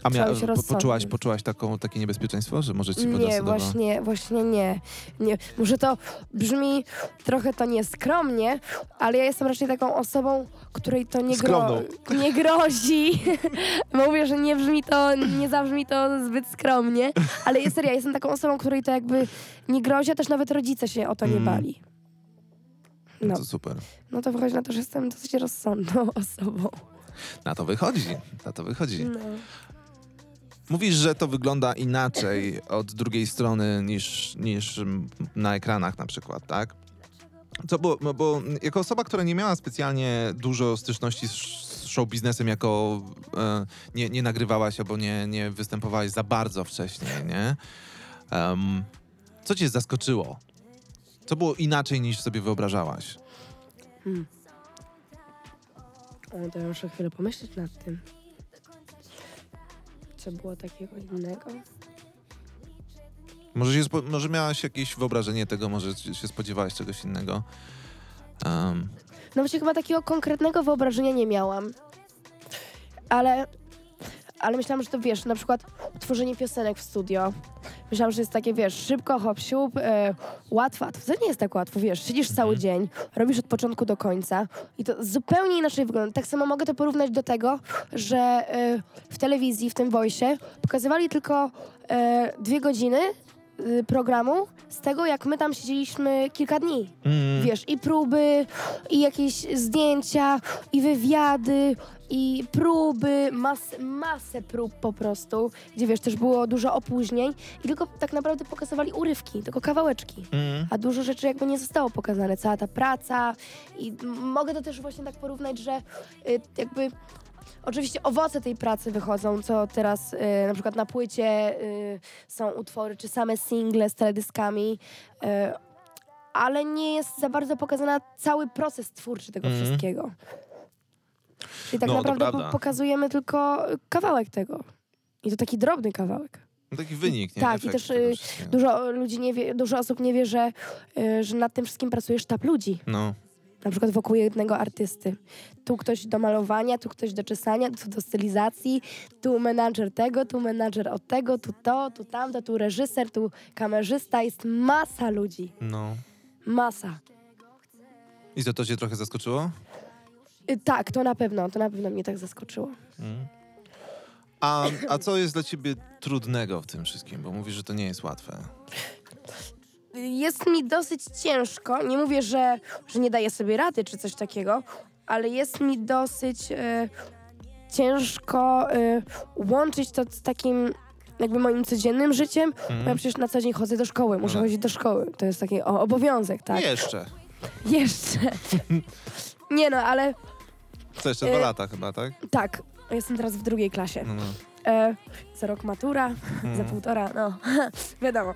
A mia, po, poczułaś, poczułaś taką, takie niebezpieczeństwo, że może ci Nie, właśnie, właśnie nie. nie. Może to brzmi trochę to nieskromnie, ale ja jestem raczej taką osobą, której to nie, gro Skromną. nie grozi. Mówię, że nie brzmi to, nie zabrzmi to zbyt skromnie, ale jest serio, ja jestem taką osobą, której to jakby nie grozi, a też nawet rodzice się o to nie Mm. bali. No, To super. no to wychodzi na to, że jestem dosyć rozsądną osobą. Na to wychodzi, na to wychodzi. No. Mówisz, że to wygląda inaczej od drugiej strony niż, niż na ekranach na przykład, tak? Co, bo, no bo jako osoba, która nie miała specjalnie dużo styczności z, show biznesem, jako e, nie, nie nagrywałaś albo nie, nie występowałaś za bardzo wcześniej, nie? Em, co cię zaskoczyło? Co było inaczej niż sobie wyobrażałaś? O, to ja muszę chwilę pomyśleć nad tym. Co było takiego innego? Może, się może miałaś jakieś wyobrażenie tego, może się spodziewałaś czegoś innego. Um, No właśnie chyba takiego konkretnego wyobrażenia nie miałam. Ale, ale myślałam, że to wiesz, na przykład tworzenie piosenek w studio. Myślałam, że jest takie, wiesz, szybko, hop, siup, e, łatwo, a to wcale nie jest tak łatwo, wiesz, siedzisz cały dzień, robisz od początku do końca i to zupełnie inaczej wygląda. Tak samo mogę to porównać do tego, że e, w telewizji, w tym Voice pokazywali tylko e, dwie godziny y, programu z tego, jak my tam siedzieliśmy kilka dni. mm, Wiesz, i próby, i jakieś zdjęcia, i wywiady, i próby, mas, masę prób po prostu, gdzie wiesz, też było dużo opóźnień i tylko tak naprawdę pokazywali urywki, tylko kawałeczki. mm, A dużo rzeczy jakby nie zostało pokazane, cała ta praca i mogę to też właśnie tak porównać, że y, jakby oczywiście owoce tej pracy wychodzą, co teraz y, na przykład na płycie y, są utwory, czy same single z teledyskami, y, ale nie jest za bardzo pokazany cały proces twórczy tego Mhm. wszystkiego. Czyli tak No, to naprawdę po- pokazujemy tylko kawałek tego. I to taki drobny kawałek. no taki wynik, nie? Tak, i Efekt też, tego y, wszystkiego. Dużo ludzi nie wie, dużo osób nie wie, że, y, że nad tym wszystkim pracuje sztab ludzi. No, Na przykład wokół jednego artysty. Tu ktoś do malowania, tu ktoś do czesania, tu do stylizacji, tu menadżer tego, tu menadżer od tego, tu to, tu tamto, tu reżyser, tu kamerzysta. Jest masa ludzi. no. Masa. I co, to cię trochę zaskoczyło? Y, tak, to na pewno, to na pewno mnie tak zaskoczyło. Mm. A, a co jest dla ciebie trudnego w tym wszystkim? Bo mówisz, że to nie jest łatwe. Jest mi dosyć ciężko. Nie mówię, że, że nie daję sobie rady czy coś takiego, ale jest mi dosyć e, ciężko e, łączyć to z takim jakby moim codziennym życiem. Bo ja przecież na co dzień chodzę do szkoły, muszę No. chodzić do szkoły. To jest taki o, obowiązek, tak? Jeszcze. Jeszcze. nie no, ale Co, jeszcze dwa Y- lata chyba, tak? tak. Jestem teraz w drugiej klasie. No, no. E, za rok matura, za półtora, no wiadomo.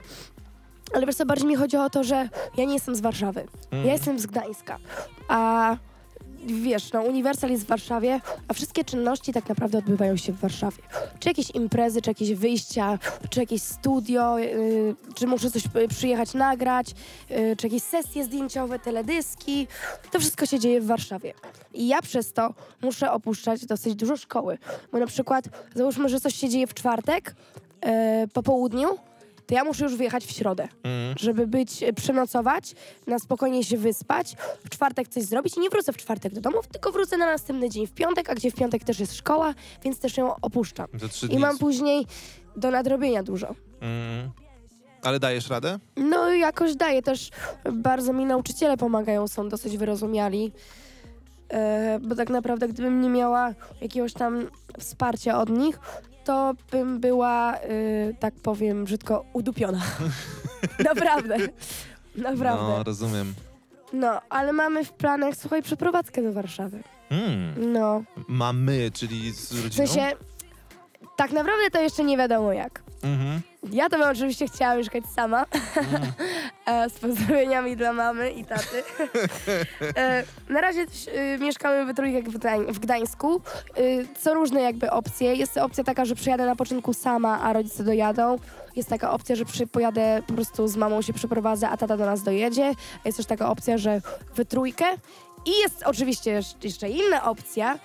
Ale wiesz co, bardziej mi chodzi o to, że ja nie jestem z Warszawy. Ja jestem z Gdańska. A wiesz, no Uniwersal jest w Warszawie, a wszystkie czynności tak naprawdę odbywają się w Warszawie. Czy jakieś imprezy, czy jakieś wyjścia, czy jakieś studio, yy, czy muszę coś y, przyjechać nagrać, yy, czy jakieś sesje zdjęciowe, teledyski. To wszystko się dzieje w Warszawie. I ja przez to muszę opuszczać dosyć dużo szkoły. Bo na przykład, załóżmy, że coś się dzieje w czwartek yy, po południu, to ja muszę już wyjechać w środę Mm. żeby być, e, przenocować, na spokojnie się wyspać, w czwartek coś zrobić i nie wrócę w czwartek do domu, tylko wrócę na następny dzień w piątek, a gdzie w piątek też jest szkoła, więc też ją opuszczam. I mam później do nadrobienia dużo. Mm. Ale dajesz radę? No jakoś daję też, bardzo mi nauczyciele pomagają, są dosyć wyrozumiali. E, bo tak naprawdę, gdybym nie miała jakiegoś tam wsparcia od nich, to bym była, e, tak powiem brzydko, udupiona. Naprawdę. Naprawdę. No, rozumiem. No, ale mamy w planach, słuchaj, przeprowadzkę do Warszawy. Mm. No, Mamy, czyli z w rodziną? sensie, tak naprawdę to jeszcze nie wiadomo jak. Mhm. Ja to bym oczywiście chciała mieszkać sama, e, z pozdrowieniami dla mamy i taty. e, na razie y, mieszkamy we trójkę w, Gdań- w Gdańsku. Y, są różne jakby opcje. Jest opcja taka, że przyjadę na początku sama, a rodzice dojadą. Jest taka opcja, że przy, pojadę po prostu z mamą się przeprowadzę, a tata do nas dojedzie. Jest też taka opcja, że we trójkę. I jest oczywiście jeszcze- jeszcze inna opcja, e,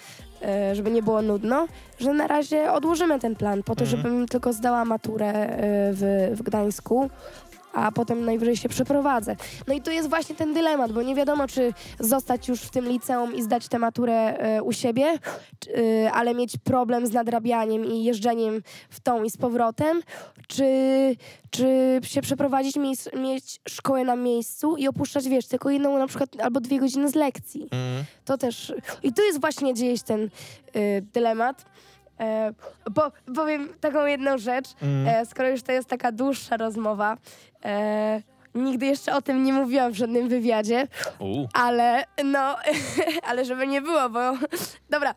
żeby nie było nudno, że na razie odłożymy ten plan po to, Mhm. żebym tylko zdała maturę e, w, w Gdańsku, a potem najwyżej się przeprowadzę. No i to jest właśnie ten dylemat, bo nie wiadomo, czy zostać już w tym liceum i zdać tę maturę e, u siebie, e, ale mieć problem z nadrabianiem i jeżdżeniem w tą i z powrotem, czy, czy się przeprowadzić, mieć, mieć szkołę na miejscu i opuszczać, wiesz, tylko jedną na przykład albo dwie godziny z lekcji. Mm. To też. I tu jest właśnie gdzieś ten y, dylemat. E, bo powiem taką jedną rzecz, Mm. e, skoro już to jest taka dłuższa rozmowa. E, nigdy jeszcze o tym nie mówiłam w żadnym wywiadzie, U. ale no, ale żeby nie było, bo dobra,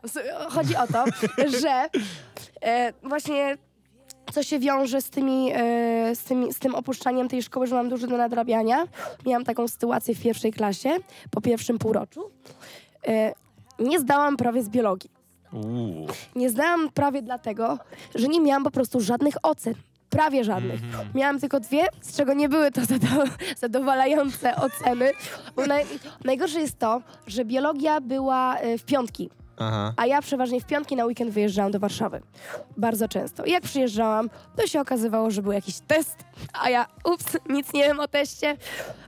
chodzi o to, że e, właśnie co się wiąże z, tymi, e, z, tymi, z tym opuszczaniem tej szkoły, że mam dużo do nadrabiania. Miałam taką sytuację w pierwszej klasie, po pierwszym półroczu. E, nie zdałam prawie z biologii. U. Nie zdałam prawie dlatego, że nie miałam po prostu żadnych ocen. prawie żadnych. Miałam tylko dwie, z czego nie były to zado- zadowalające oceny. Bo naj, najgorsze jest to, że biologia była y, w piątki. Aha. A ja przeważnie w piątki na weekend wyjeżdżałam do Warszawy. Bardzo często. I jak przyjeżdżałam, to się okazywało, że był jakiś test, a ja, ups, nic nie wiem o teście.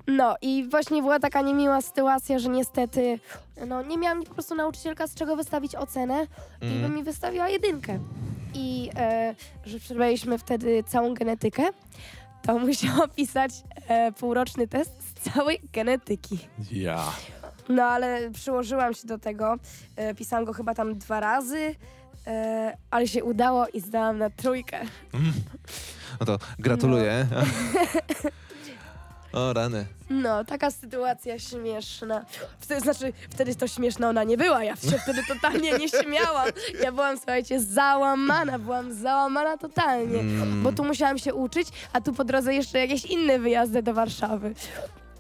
No i właśnie była taka niemiła sytuacja, że niestety, no nie miałam po prostu nauczycielka z czego wystawić ocenę i by mi wystawiła jedynkę. I e, że przebraliśmy wtedy całą genetykę, to musiałam pisać e, półroczny test z całej genetyki. Ja. No ale przyłożyłam się do tego. E, pisałam go chyba tam dwa razy, e, ale się udało i zdałam na trójkę. No to gratuluję. O rany. No, taka sytuacja śmieszna. Wtedy, znaczy, wtedy to śmieszna ona nie była. Ja się wtedy totalnie nie śmiałam. Ja byłam, słuchajcie, załamana. Byłam załamana totalnie. Mm. Bo tu musiałam się uczyć, a tu po drodze jeszcze jakieś inne wyjazdy do Warszawy.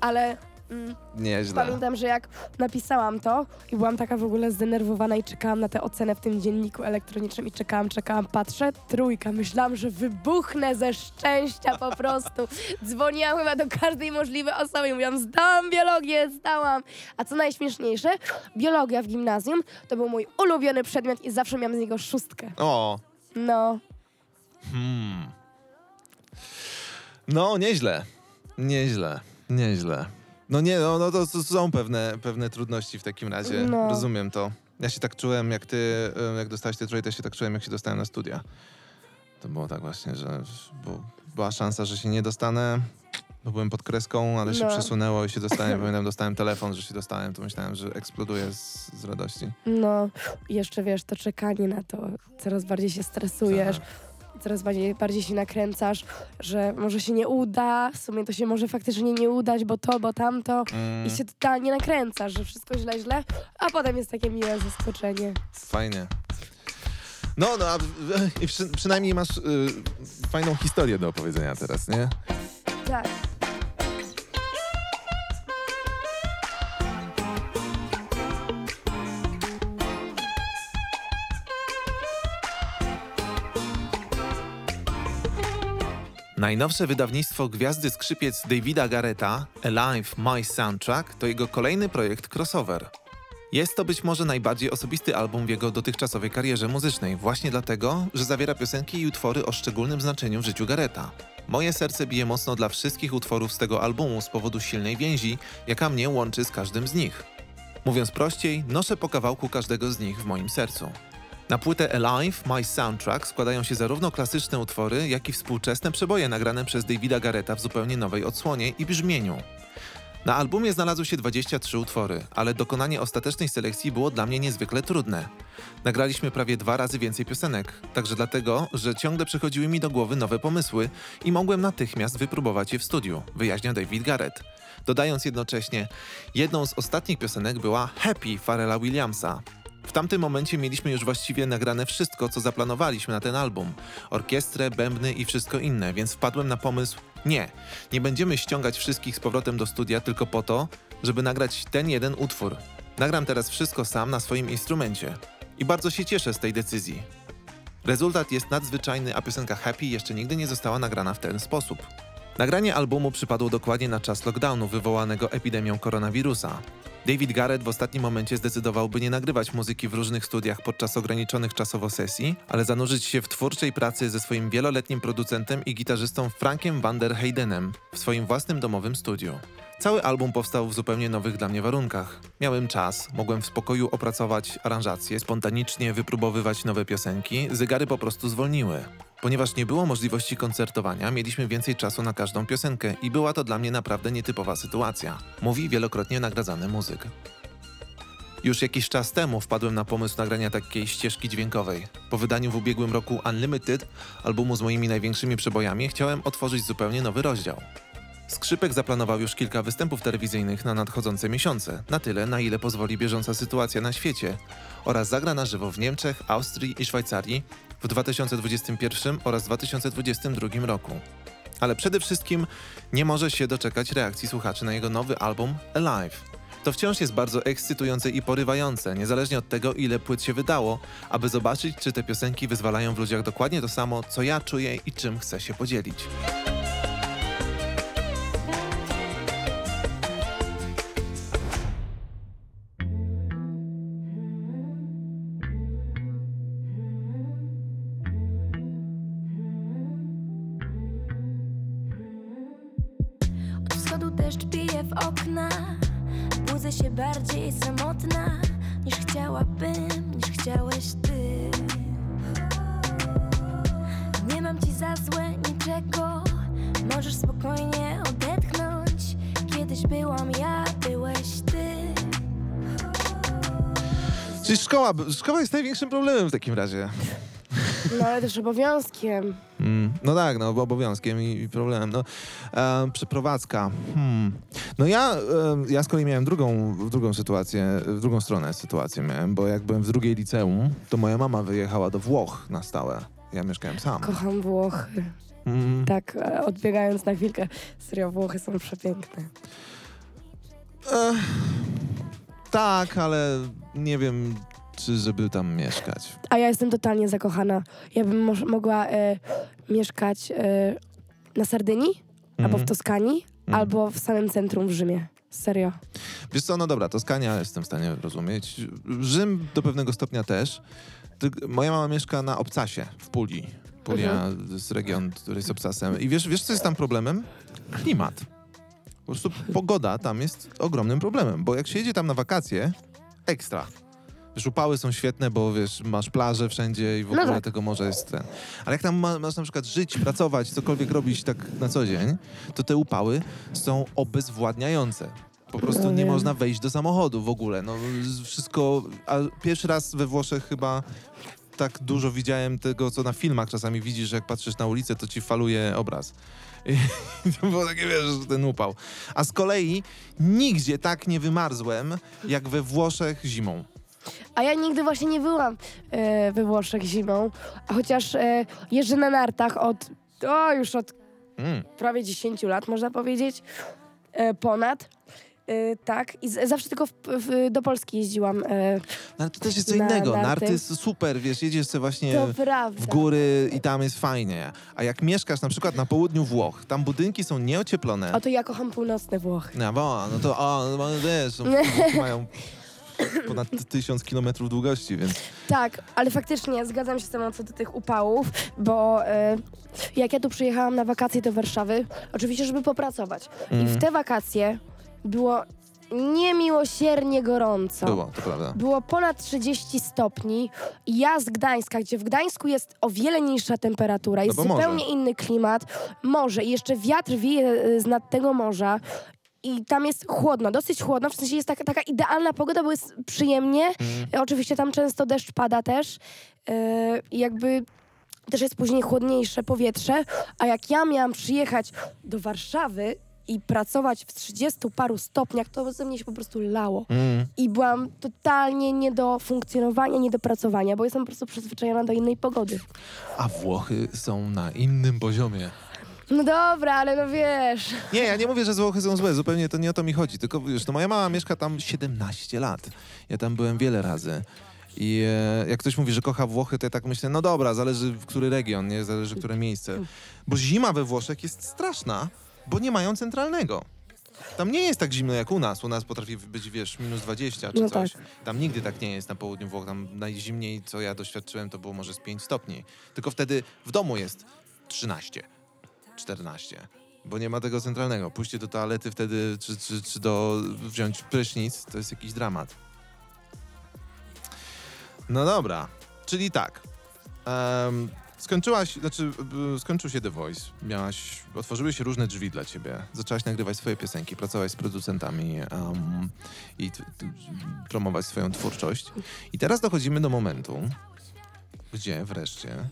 Ale... Mm, Nieźle. Pamiętam, że jak napisałam to i byłam taka w ogóle zdenerwowana i czekałam na tę ocenę w tym dzienniku elektronicznym i czekałam, czekałam, patrzę, trójka. Myślałam, że wybuchnę ze szczęścia po prostu. Dzwoniłam chyba do każdej możliwej osoby i mówiłam, zdałam biologię, zdałam. A co najśmieszniejsze, biologia w gimnazjum to był mój ulubiony przedmiot i zawsze miałam z niego szóstkę. O. No, Hmm. No, nieźle. Nieźle. Nieźle. No nie, no, no to, są pewne, pewne trudności w takim razie. No. Rozumiem to. Ja się tak czułem, jak ty, e, jak dostałeś te trójkę, się tak czułem, jak się dostałem na studia. To było tak właśnie, że bo była szansa, że się nie dostanę, bo byłem pod kreską, ale się No. przesunęło i się dostałem. Pamiętam, dostałem telefon, że się dostałem, to myślałem, że eksploduję z, z radości. no. Jeszcze wiesz, to czekanie na to, coraz bardziej się stresujesz. Tak. Coraz bardziej, bardziej się nakręcasz, że może się nie uda, w sumie to się może faktycznie nie udać, bo to, bo tamto Mm, i się totalnie nakręcasz, że wszystko źle, źle, a potem jest takie miłe zaskoczenie. Fajnie. No, no, a przy, przynajmniej masz y, fajną historię do opowiedzenia teraz, nie? Tak. Najnowsze wydawnictwo Gwiazdy Skrzypiec Davida Garreta, Alive My Soundtrack, to jego kolejny projekt crossover. Jest to być może najbardziej osobisty album w jego dotychczasowej karierze muzycznej, właśnie dlatego, że zawiera piosenki i utwory o szczególnym znaczeniu w życiu Garreta. Moje serce bije mocno dla wszystkich utworów z tego albumu z powodu silnej więzi, jaka mnie łączy z każdym z nich. Mówiąc prościej, noszę po kawałku każdego z nich w moim sercu. Na płytę Alive My Soundtrack składają się zarówno klasyczne utwory, jak i współczesne przeboje nagrane przez Davida Garreta w zupełnie nowej odsłonie i brzmieniu. Na albumie znalazły się 23 utwory, ale dokonanie ostatecznej selekcji było dla mnie niezwykle trudne. Nagraliśmy prawie dwa razy więcej piosenek, także dlatego, że ciągle przychodziły mi do głowy nowe pomysły i mogłem natychmiast wypróbować je w studiu, wyjaśnia David Garrett. Dodając jednocześnie, jedną z ostatnich piosenek była Happy Pharrella Williamsa. W tamtym momencie mieliśmy już właściwie nagrane wszystko, co zaplanowaliśmy na ten album. Orkiestrę, bębny i wszystko inne, więc wpadłem na pomysł, nie, nie będziemy ściągać wszystkich z powrotem do studia tylko po to, żeby nagrać ten jeden utwór. Nagram teraz wszystko sam na swoim instrumencie. I bardzo się cieszę z tej decyzji. Rezultat jest nadzwyczajny, a piosenka Happy jeszcze nigdy nie została nagrana w ten sposób. Nagranie albumu przypadło dokładnie na czas lockdownu wywołanego epidemią koronawirusa. David Garrett w ostatnim momencie zdecydował, by nie nagrywać muzyki w różnych studiach podczas ograniczonych czasowo sesji, ale zanurzyć się w twórczej pracy ze swoim wieloletnim producentem i gitarzystą Frankiem van der Heydenem w swoim własnym domowym studiu. Cały album powstał w zupełnie nowych dla mnie warunkach. Miałem czas, mogłem w spokoju opracować aranżacje, spontanicznie wypróbowywać nowe piosenki, zegary po prostu zwolniły. Ponieważ nie było możliwości koncertowania, mieliśmy więcej czasu na każdą piosenkę i była to dla mnie naprawdę nietypowa sytuacja, mówi wielokrotnie nagradzany muzyk. Już jakiś czas temu wpadłem na pomysł nagrania takiej ścieżki dźwiękowej. Po wydaniu w ubiegłym roku Unlimited, albumu z moimi największymi przebojami, chciałem otworzyć zupełnie nowy rozdział. Skrzypek zaplanował już kilka występów telewizyjnych na nadchodzące miesiące, na tyle, na ile pozwoli bieżąca sytuacja na świecie, oraz zagra na żywo w Niemczech, Austrii i Szwajcarii w 2021 oraz 2022 roku. Ale przede wszystkim nie może się doczekać reakcji słuchaczy na jego nowy album Alive. to wciąż jest bardzo ekscytujące i porywające, niezależnie od tego, ile płyt się wydało, aby zobaczyć, czy te piosenki wyzwalają w ludziach dokładnie to samo, co ja czuję i czym chcę się podzielić. Bardziej samotna Niż chciałabym, niż chciałeś ty. Nie mam ci za złe niczego Możesz spokojnie odetchnąć. Kiedyś byłam ja, byłeś ty. Czyli szkoła, szkoła jest największym problemem w takim razie. No ale też obowiązkiem. Mm, no tak, no obowiązkiem i, i problemem. No, e, przeprowadzka. Hmm. No ja, e, ja z kolei miałem drugą, drugą sytuację, w drugą stronę sytuację miałem, bo jak byłem w drugiej liceum, to moja mama wyjechała do Włoch na stałe. Ja mieszkałem sam. Kocham Włochy. Mm, Tak, e, odbiegając na chwilkę. Serio, Włochy są przepiękne. e, tak, ale nie wiem, czy żeby tam mieszkać. A ja jestem totalnie zakochana. Ja bym moż- mogła e, mieszkać e, na Sardynii, albo w Mhm. Toskanii, Mhm. albo w samym centrum w Rzymie. Serio. Wiesz co, no dobra, Toskania jestem w stanie rozumieć. Rzym do pewnego stopnia też. Moja mama mieszka na Obcasie w Puli. Pulia to jest region, który jest Obcasem. I wiesz, wiesz, co jest tam problemem? Klimat. Po prostu pogoda tam jest ogromnym problemem, bo jak się jedzie tam na wakacje, ekstra. Wiesz, upały są świetne, bo wiesz, masz plaże wszędzie i w No ogóle tak. tego morza jest ten. Ale jak tam ma, masz na przykład żyć, pracować, cokolwiek robić tak na co dzień, to te upały są obezwładniające. Po prostu No nie można wejść do samochodu w ogóle. No wszystko. A pierwszy raz we Włoszech chyba tak dużo widziałem tego, co na filmach czasami widzisz, że jak patrzysz na ulicę, to ci faluje obraz. I to było takie, wiesz, że ten upał. A z kolei nigdzie tak nie wymarzłem, jak we Włoszech zimą. A ja nigdy właśnie nie byłam e, we Włoszech zimą, a chociaż e, jeżdżę na nartach od, o już od Mm. prawie 10 lat, można powiedzieć, e, ponad. E, tak, i z, zawsze tylko w, w, do Polski jeździłam. E, No, ale to też jest co Na innego. narty. Narty jest super, wiesz, jedziesz sobie właśnie to prawda. w góry i tam jest fajnie. A jak mieszkasz na przykład na południu Włoch, tam budynki są nieocieplone. O to ja kocham północne Włochy. No, bo, no to, o, no, wiesz, Włochy mają ponad tysiąc kilometrów długości, więc Tak, ale faktycznie zgadzam się z tobą co do tych upałów, bo e, jak ja tu przyjechałam na wakacje do Warszawy, oczywiście, żeby popracować. I Mhm. w te wakacje było niemiłosiernie gorąco. było, to prawda. Było ponad 30 stopni. Ja z Gdańska, gdzie w Gdańsku jest o wiele niższa temperatura, jest No bo zupełnie inny klimat, morze i jeszcze wiatr wieje e, z nad tego morza. I tam jest chłodno, dosyć chłodno, w sensie jest taka, taka idealna pogoda, bo jest przyjemnie. Mhm. Oczywiście tam często deszcz pada też. I jakby też jest później chłodniejsze powietrze. A jak ja miałam przyjechać do Warszawy i pracować w 30 paru stopniach, to ze mnie się po prostu lało Mm. i byłam totalnie nie do funkcjonowania, nie do pracowania, bo jestem po prostu przyzwyczajona do innej pogody. A Włochy są na innym poziomie. No dobra, ale no wiesz. Nie, ja nie mówię, że Włochy są złe, zupełnie to nie o to mi chodzi. Tylko wiesz, no moja mama mieszka tam 17 lat. Ja tam byłem wiele razy. I e, jak ktoś mówi, że kocha Włochy, to ja tak myślę, no dobra, zależy w który region, nie? Zależy które miejsce. Bo zima we Włoszech jest straszna, bo nie mają centralnego. Tam nie jest tak zimno jak u nas. U nas potrafi być, wiesz, minus 20 czy No coś. tak. Tam nigdy tak nie jest na południu Włoch. Tam najzimniej, co ja doświadczyłem, to było może z 5 stopni. Tylko wtedy w domu jest 13, 14. Bo nie ma tego centralnego. Pójście do toalety wtedy, czy, czy, czy do wziąć prysznic, to jest jakiś dramat. No dobra, czyli tak. Em, skończyłaś, znaczy y, skończył się The Voice. Miałaś, otworzyły się różne drzwi dla ciebie. Zaczęłaś nagrywać swoje piosenki, pracować z producentami em, i promować swoją twórczość. I teraz dochodzimy do momentu, gdzie wreszcie,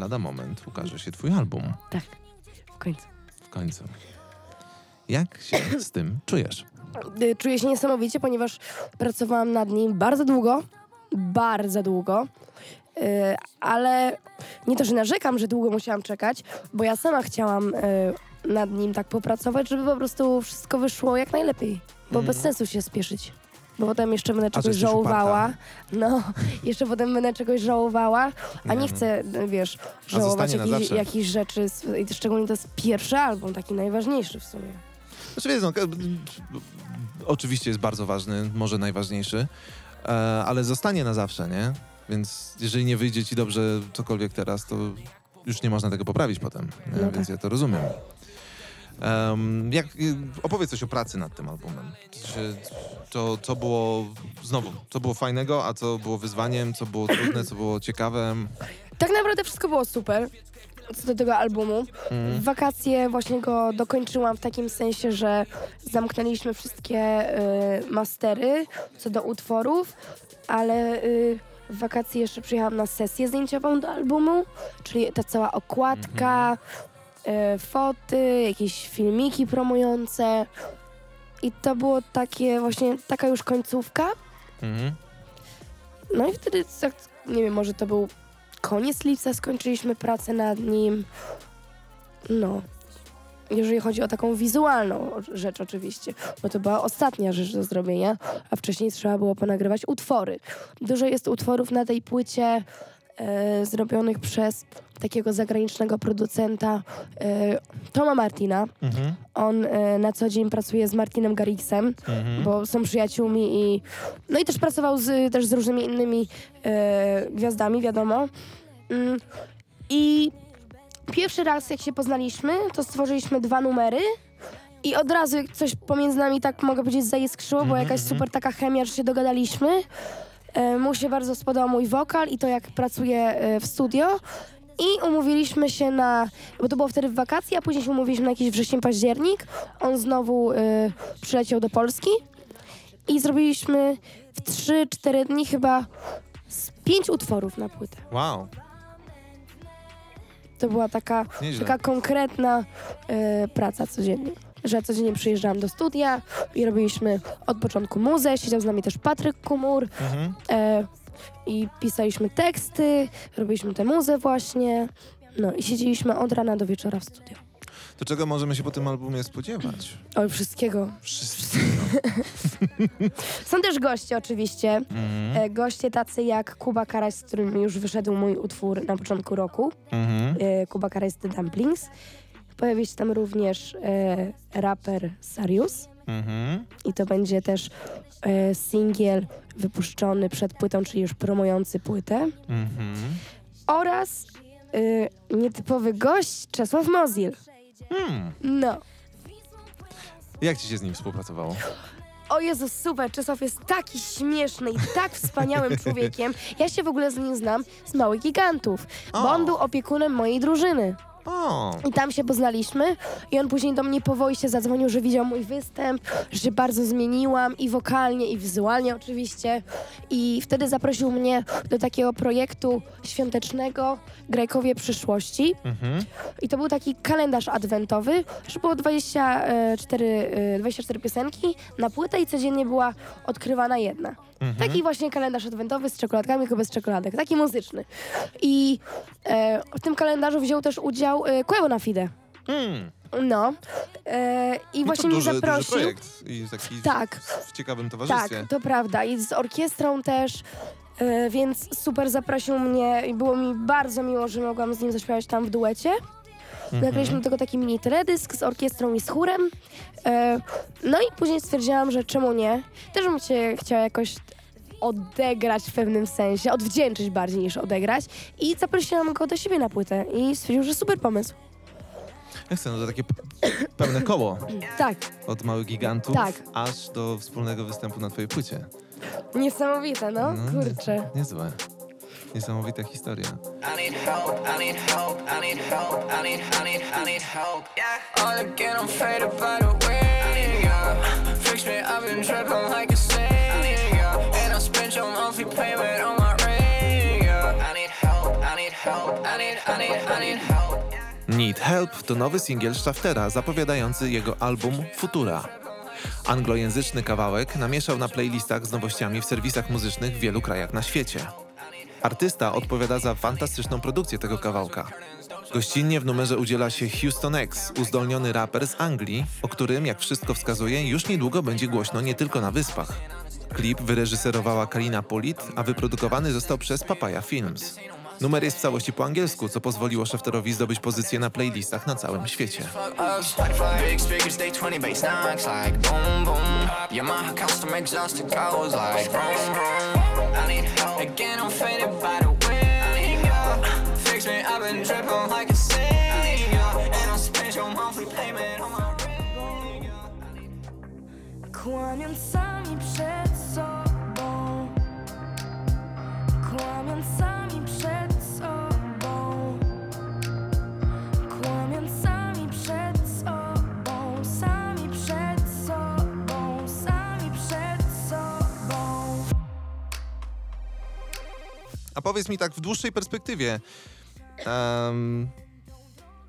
lada moment, ukaże się twój album. Tak, w końcu. W końcu. Jak się z tym czujesz? Y, Czuję się niesamowicie, ponieważ pracowałam nad nim bardzo długo, bardzo długo. Y, ale nie to, że narzekam, że długo musiałam czekać, bo ja sama chciałam y, nad nim tak popracować, żeby po prostu wszystko wyszło jak najlepiej. bo bez sensu się spieszyć. Bo potem jeszcze będę czegoś żałowała. No, jeszcze potem będę czegoś żałowała, a nie no. chcę, wiesz, żałować jakichś, rzeczy. szczególnie to jest pierwszy album, taki najważniejszy w sumie. Znaczy wiesz, no, oczywiście jest bardzo ważny, może najważniejszy, e, ale zostanie na zawsze, nie? Więc jeżeli nie wyjdzie ci dobrze cokolwiek teraz, to już nie można tego poprawić potem? No więc tak. ja to rozumiem. Em, jak, y, opowiedz coś o pracy nad tym albumem. Czy, to, co było, znowu, co było fajnego, a co było wyzwaniem, co było trudne, co było ciekawe. Tak naprawdę wszystko było super co do tego albumu. W wakacje właśnie go dokończyłam w takim sensie, że zamknęliśmy wszystkie y, mastery co do utworów, ale y, w wakacje jeszcze przyjechałam na sesję zdjęciową do albumu, czyli ta cała okładka, y, foty, jakieś filmiki promujące. I to było takie właśnie, taka już końcówka. Mhm. No i wtedy, tak, nie wiem, może to był koniec lipca, skończyliśmy pracę nad nim. No. Jeżeli chodzi o taką wizualną rzecz oczywiście, bo to była ostatnia rzecz do zrobienia, a wcześniej trzeba było ponagrywać utwory. Dużo jest utworów na tej płycie e, zrobionych przez takiego zagranicznego producenta e, Toma Martina. Mhm. On e, na co dzień pracuje z Martinem Garrixem, Mhm. bo są przyjaciółmi i no i też pracował z, też z różnymi innymi e, gwiazdami, wiadomo. Mm, I pierwszy raz jak się poznaliśmy, to stworzyliśmy dwa numery i od razu coś pomiędzy nami tak mogę powiedzieć zaiskrzyło, bo Mhm, jakaś mhm. super taka chemia, że się dogadaliśmy. E, mu się bardzo spodobał mój wokal i to jak pracuję e, w studio. I umówiliśmy się na, bo to było wtedy w wakacje, a później się umówiliśmy na jakiś wrzesień, październik. On znowu y, przyleciał do Polski i zrobiliśmy w 3-4 dni chyba z pięć utworów na płytę. Wow. To była taka, Nieźle. taka konkretna y, praca codziennie. Że codziennie przyjeżdżałam do studia i robiliśmy od początku muzę. Siedział z nami też Patryk Kumur Mhm. e, i pisaliśmy teksty, robiliśmy tę muzę właśnie. No i siedzieliśmy od rana do wieczora w studio. To czego możemy się po tym albumie spodziewać? Oj, wszystkiego. Wszystkiego. Są też goście oczywiście. Mhm. E, goście tacy jak Kuba Karaś, z którym już wyszedł mój utwór na początku roku. Mhm. E, Kuba Karaś The Dumplings. Pojawi się tam również e, raper Sarius. Mhm. I to będzie też e, singiel wypuszczony przed płytą, czyli już promujący płytę. Mhm. Oraz e, nietypowy gość Czesław Mozil. Hmm. No. Jak ci się z nim współpracowało? O Jezus, super, Czesław jest taki śmieszny i tak wspaniałym człowiekiem. Ja się w ogóle z nim znam z Małych Gigantów, bo on był opiekunem mojej drużyny. O, I tam się poznaliśmy i on później do mnie po wojście zadzwonił, że widział mój występ, że się bardzo zmieniłam i wokalnie, i wizualnie oczywiście. I wtedy zaprosił mnie do takiego projektu świątecznego Grajkowie Przyszłości. mhm. I to był taki kalendarz adwentowy, że było 24, e, 24 piosenki na płytę i codziennie była odkrywana jedna. Mhm. Taki właśnie kalendarz adwentowy z czekoladkami, tylko bez czekoladek, taki muzyczny. I e, w tym kalendarzu wziął też udział e, na Fide. Hmm. No. E, I No właśnie to mnie duży, zaprosił. Duży projekt i taki Tak. w ciekawym Tak, towarzystwie. to prawda. I z orkiestrą też. E, więc super zaprosił mnie i było mi bardzo miło, że mogłam z nim zaśpiewać tam w duecie. Mhm. Nagraliśmy do tego taki mini teledysk z orkiestrą i z chórem. E, no i później stwierdziłam, że czemu nie. Też bym cię chciała jakoś odegrać w pewnym sensie, odwdzięczyć bardziej niż odegrać. I zaprosiłam go do siebie na płytę i stwierdził, że super pomysł. Ja chcę, no to takie pełne koło. Tak, Od małych gigantów Tak. aż do wspólnego występu na twojej płycie. Niesamowite, no, No, kurczę. Niezłe. Niesamowita historia. Need Help to nowy singiel Shaftera zapowiadający jego album Futura. Anglojęzyczny kawałek namieszał na playlistach z nowościami w serwisach muzycznych w wielu krajach na świecie. Artysta odpowiada za fantastyczną produkcję tego kawałka. Gościnnie w numerze udziela się Houston X, uzdolniony raper z Anglii, o którym, jak wszystko wskazuje, już niedługo będzie głośno nie tylko na Wyspach. Klip wyreżyserowała Kalina Polit, a wyprodukowany został przez Papaya Films. Numer jest w całości po angielsku, co pozwoliło Shafterowi zdobyć pozycję na playlistach na całym świecie. Fuck us. Big speakers, they 20 bass powiedz mi tak w dłuższej perspektywie, em,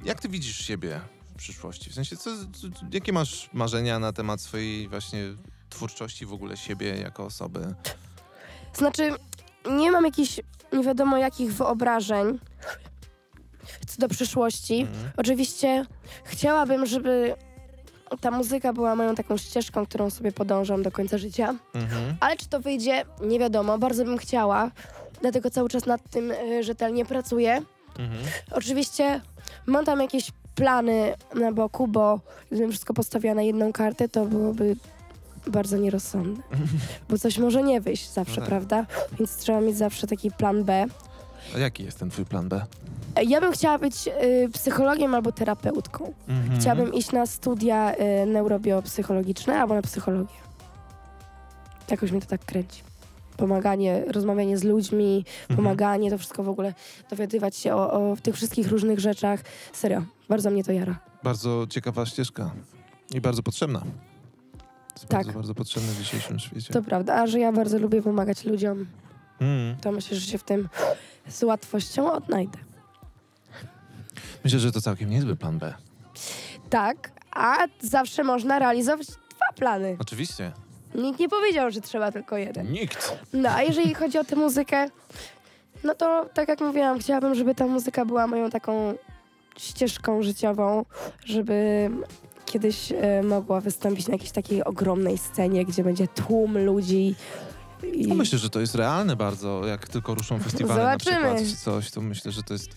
jak ty widzisz siebie w przyszłości? W sensie, co, co, jakie masz marzenia na temat swojej właśnie twórczości, w ogóle siebie jako osoby? Znaczy, nie mam jakichś nie wiadomo jakich wyobrażeń co do przyszłości. Oczywiście chciałabym, żeby ta muzyka była moją taką ścieżką, którą sobie podążam do końca życia. Mhm. Ale czy to wyjdzie, nie wiadomo. Bardzo bym chciała. Dlatego cały czas nad tym y, rzetelnie pracuję. Mhm. Oczywiście mam tam jakieś plany na boku, bo gdybym wszystko postawiła na jedną kartę, to byłoby bardzo nierozsądne. Bo coś może nie wyjść zawsze, No tak. prawda? Więc trzeba mieć zawsze taki plan B. A jaki jest ten twój plan B? E, Ja bym chciała być y, psychologiem albo terapeutką. Mhm. Chciałabym iść na studia y, neurobiopsychologiczne albo na psychologię. Jakoś mnie to tak kręci. Pomaganie, rozmawianie z ludźmi, Mhm. pomaganie, to wszystko w ogóle, dowiadywać się o, o tych wszystkich różnych rzeczach. Serio, bardzo mnie to jara. Bardzo ciekawa ścieżka i bardzo potrzebna. Jest Tak. Bardzo, bardzo potrzebna w dzisiejszym świecie. To prawda, a że ja bardzo lubię pomagać ludziom, Mm. to myślę, że się w tym z łatwością odnajdę. Myślę, że to całkiem niezły plan B. Tak, a zawsze można realizować dwa plany. Oczywiście. Nikt nie powiedział, że trzeba tylko jeden. Nikt. No, a jeżeli chodzi o tę muzykę, no to tak jak mówiłam, chciałabym, żeby ta muzyka była moją taką ścieżką życiową, żeby kiedyś e, mogła wystąpić na jakiejś takiej ogromnej scenie, gdzie będzie tłum ludzi. I... No myślę, że to jest realne bardzo. Jak tylko ruszą festiwale Zobaczymy. na przykład czy coś, to myślę, że to jest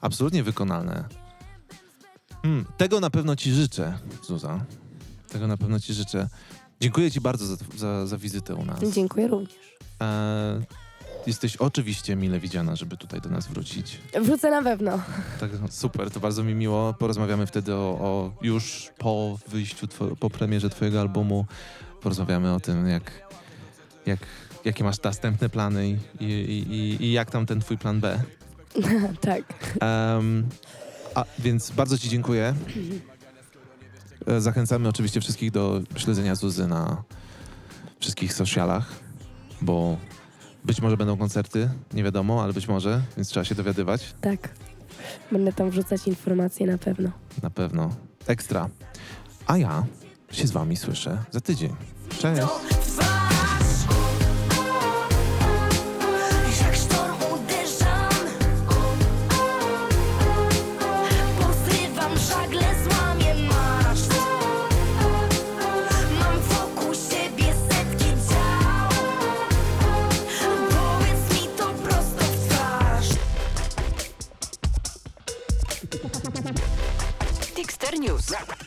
absolutnie wykonalne. Hmm, tego na pewno ci życzę, Zuza. Tego na pewno ci życzę. Dziękuję ci bardzo za, za, za wizytę u nas. Dziękuję również. E, jesteś oczywiście mile widziana, żeby tutaj do nas wrócić. Wrócę na pewno. Tak, no, super, to bardzo mi miło. Porozmawiamy wtedy o, o już po wyjściu, two, po premierze twojego albumu. Porozmawiamy o tym, jak, jak, jakie masz następne plany i, i, i, i jak tam ten twój plan B. tak. Em, a, więc bardzo ci dziękuję. E, Zachęcamy oczywiście wszystkich do śledzenia Zuzy na wszystkich socialach, bo być może będą koncerty, nie wiadomo, ale być może, więc trzeba się dowiadywać. Tak. Będę tam wrzucać informacje na pewno. Na pewno. Ekstra. A ja się z wami słyszę za tydzień. Cześć! Dexter News.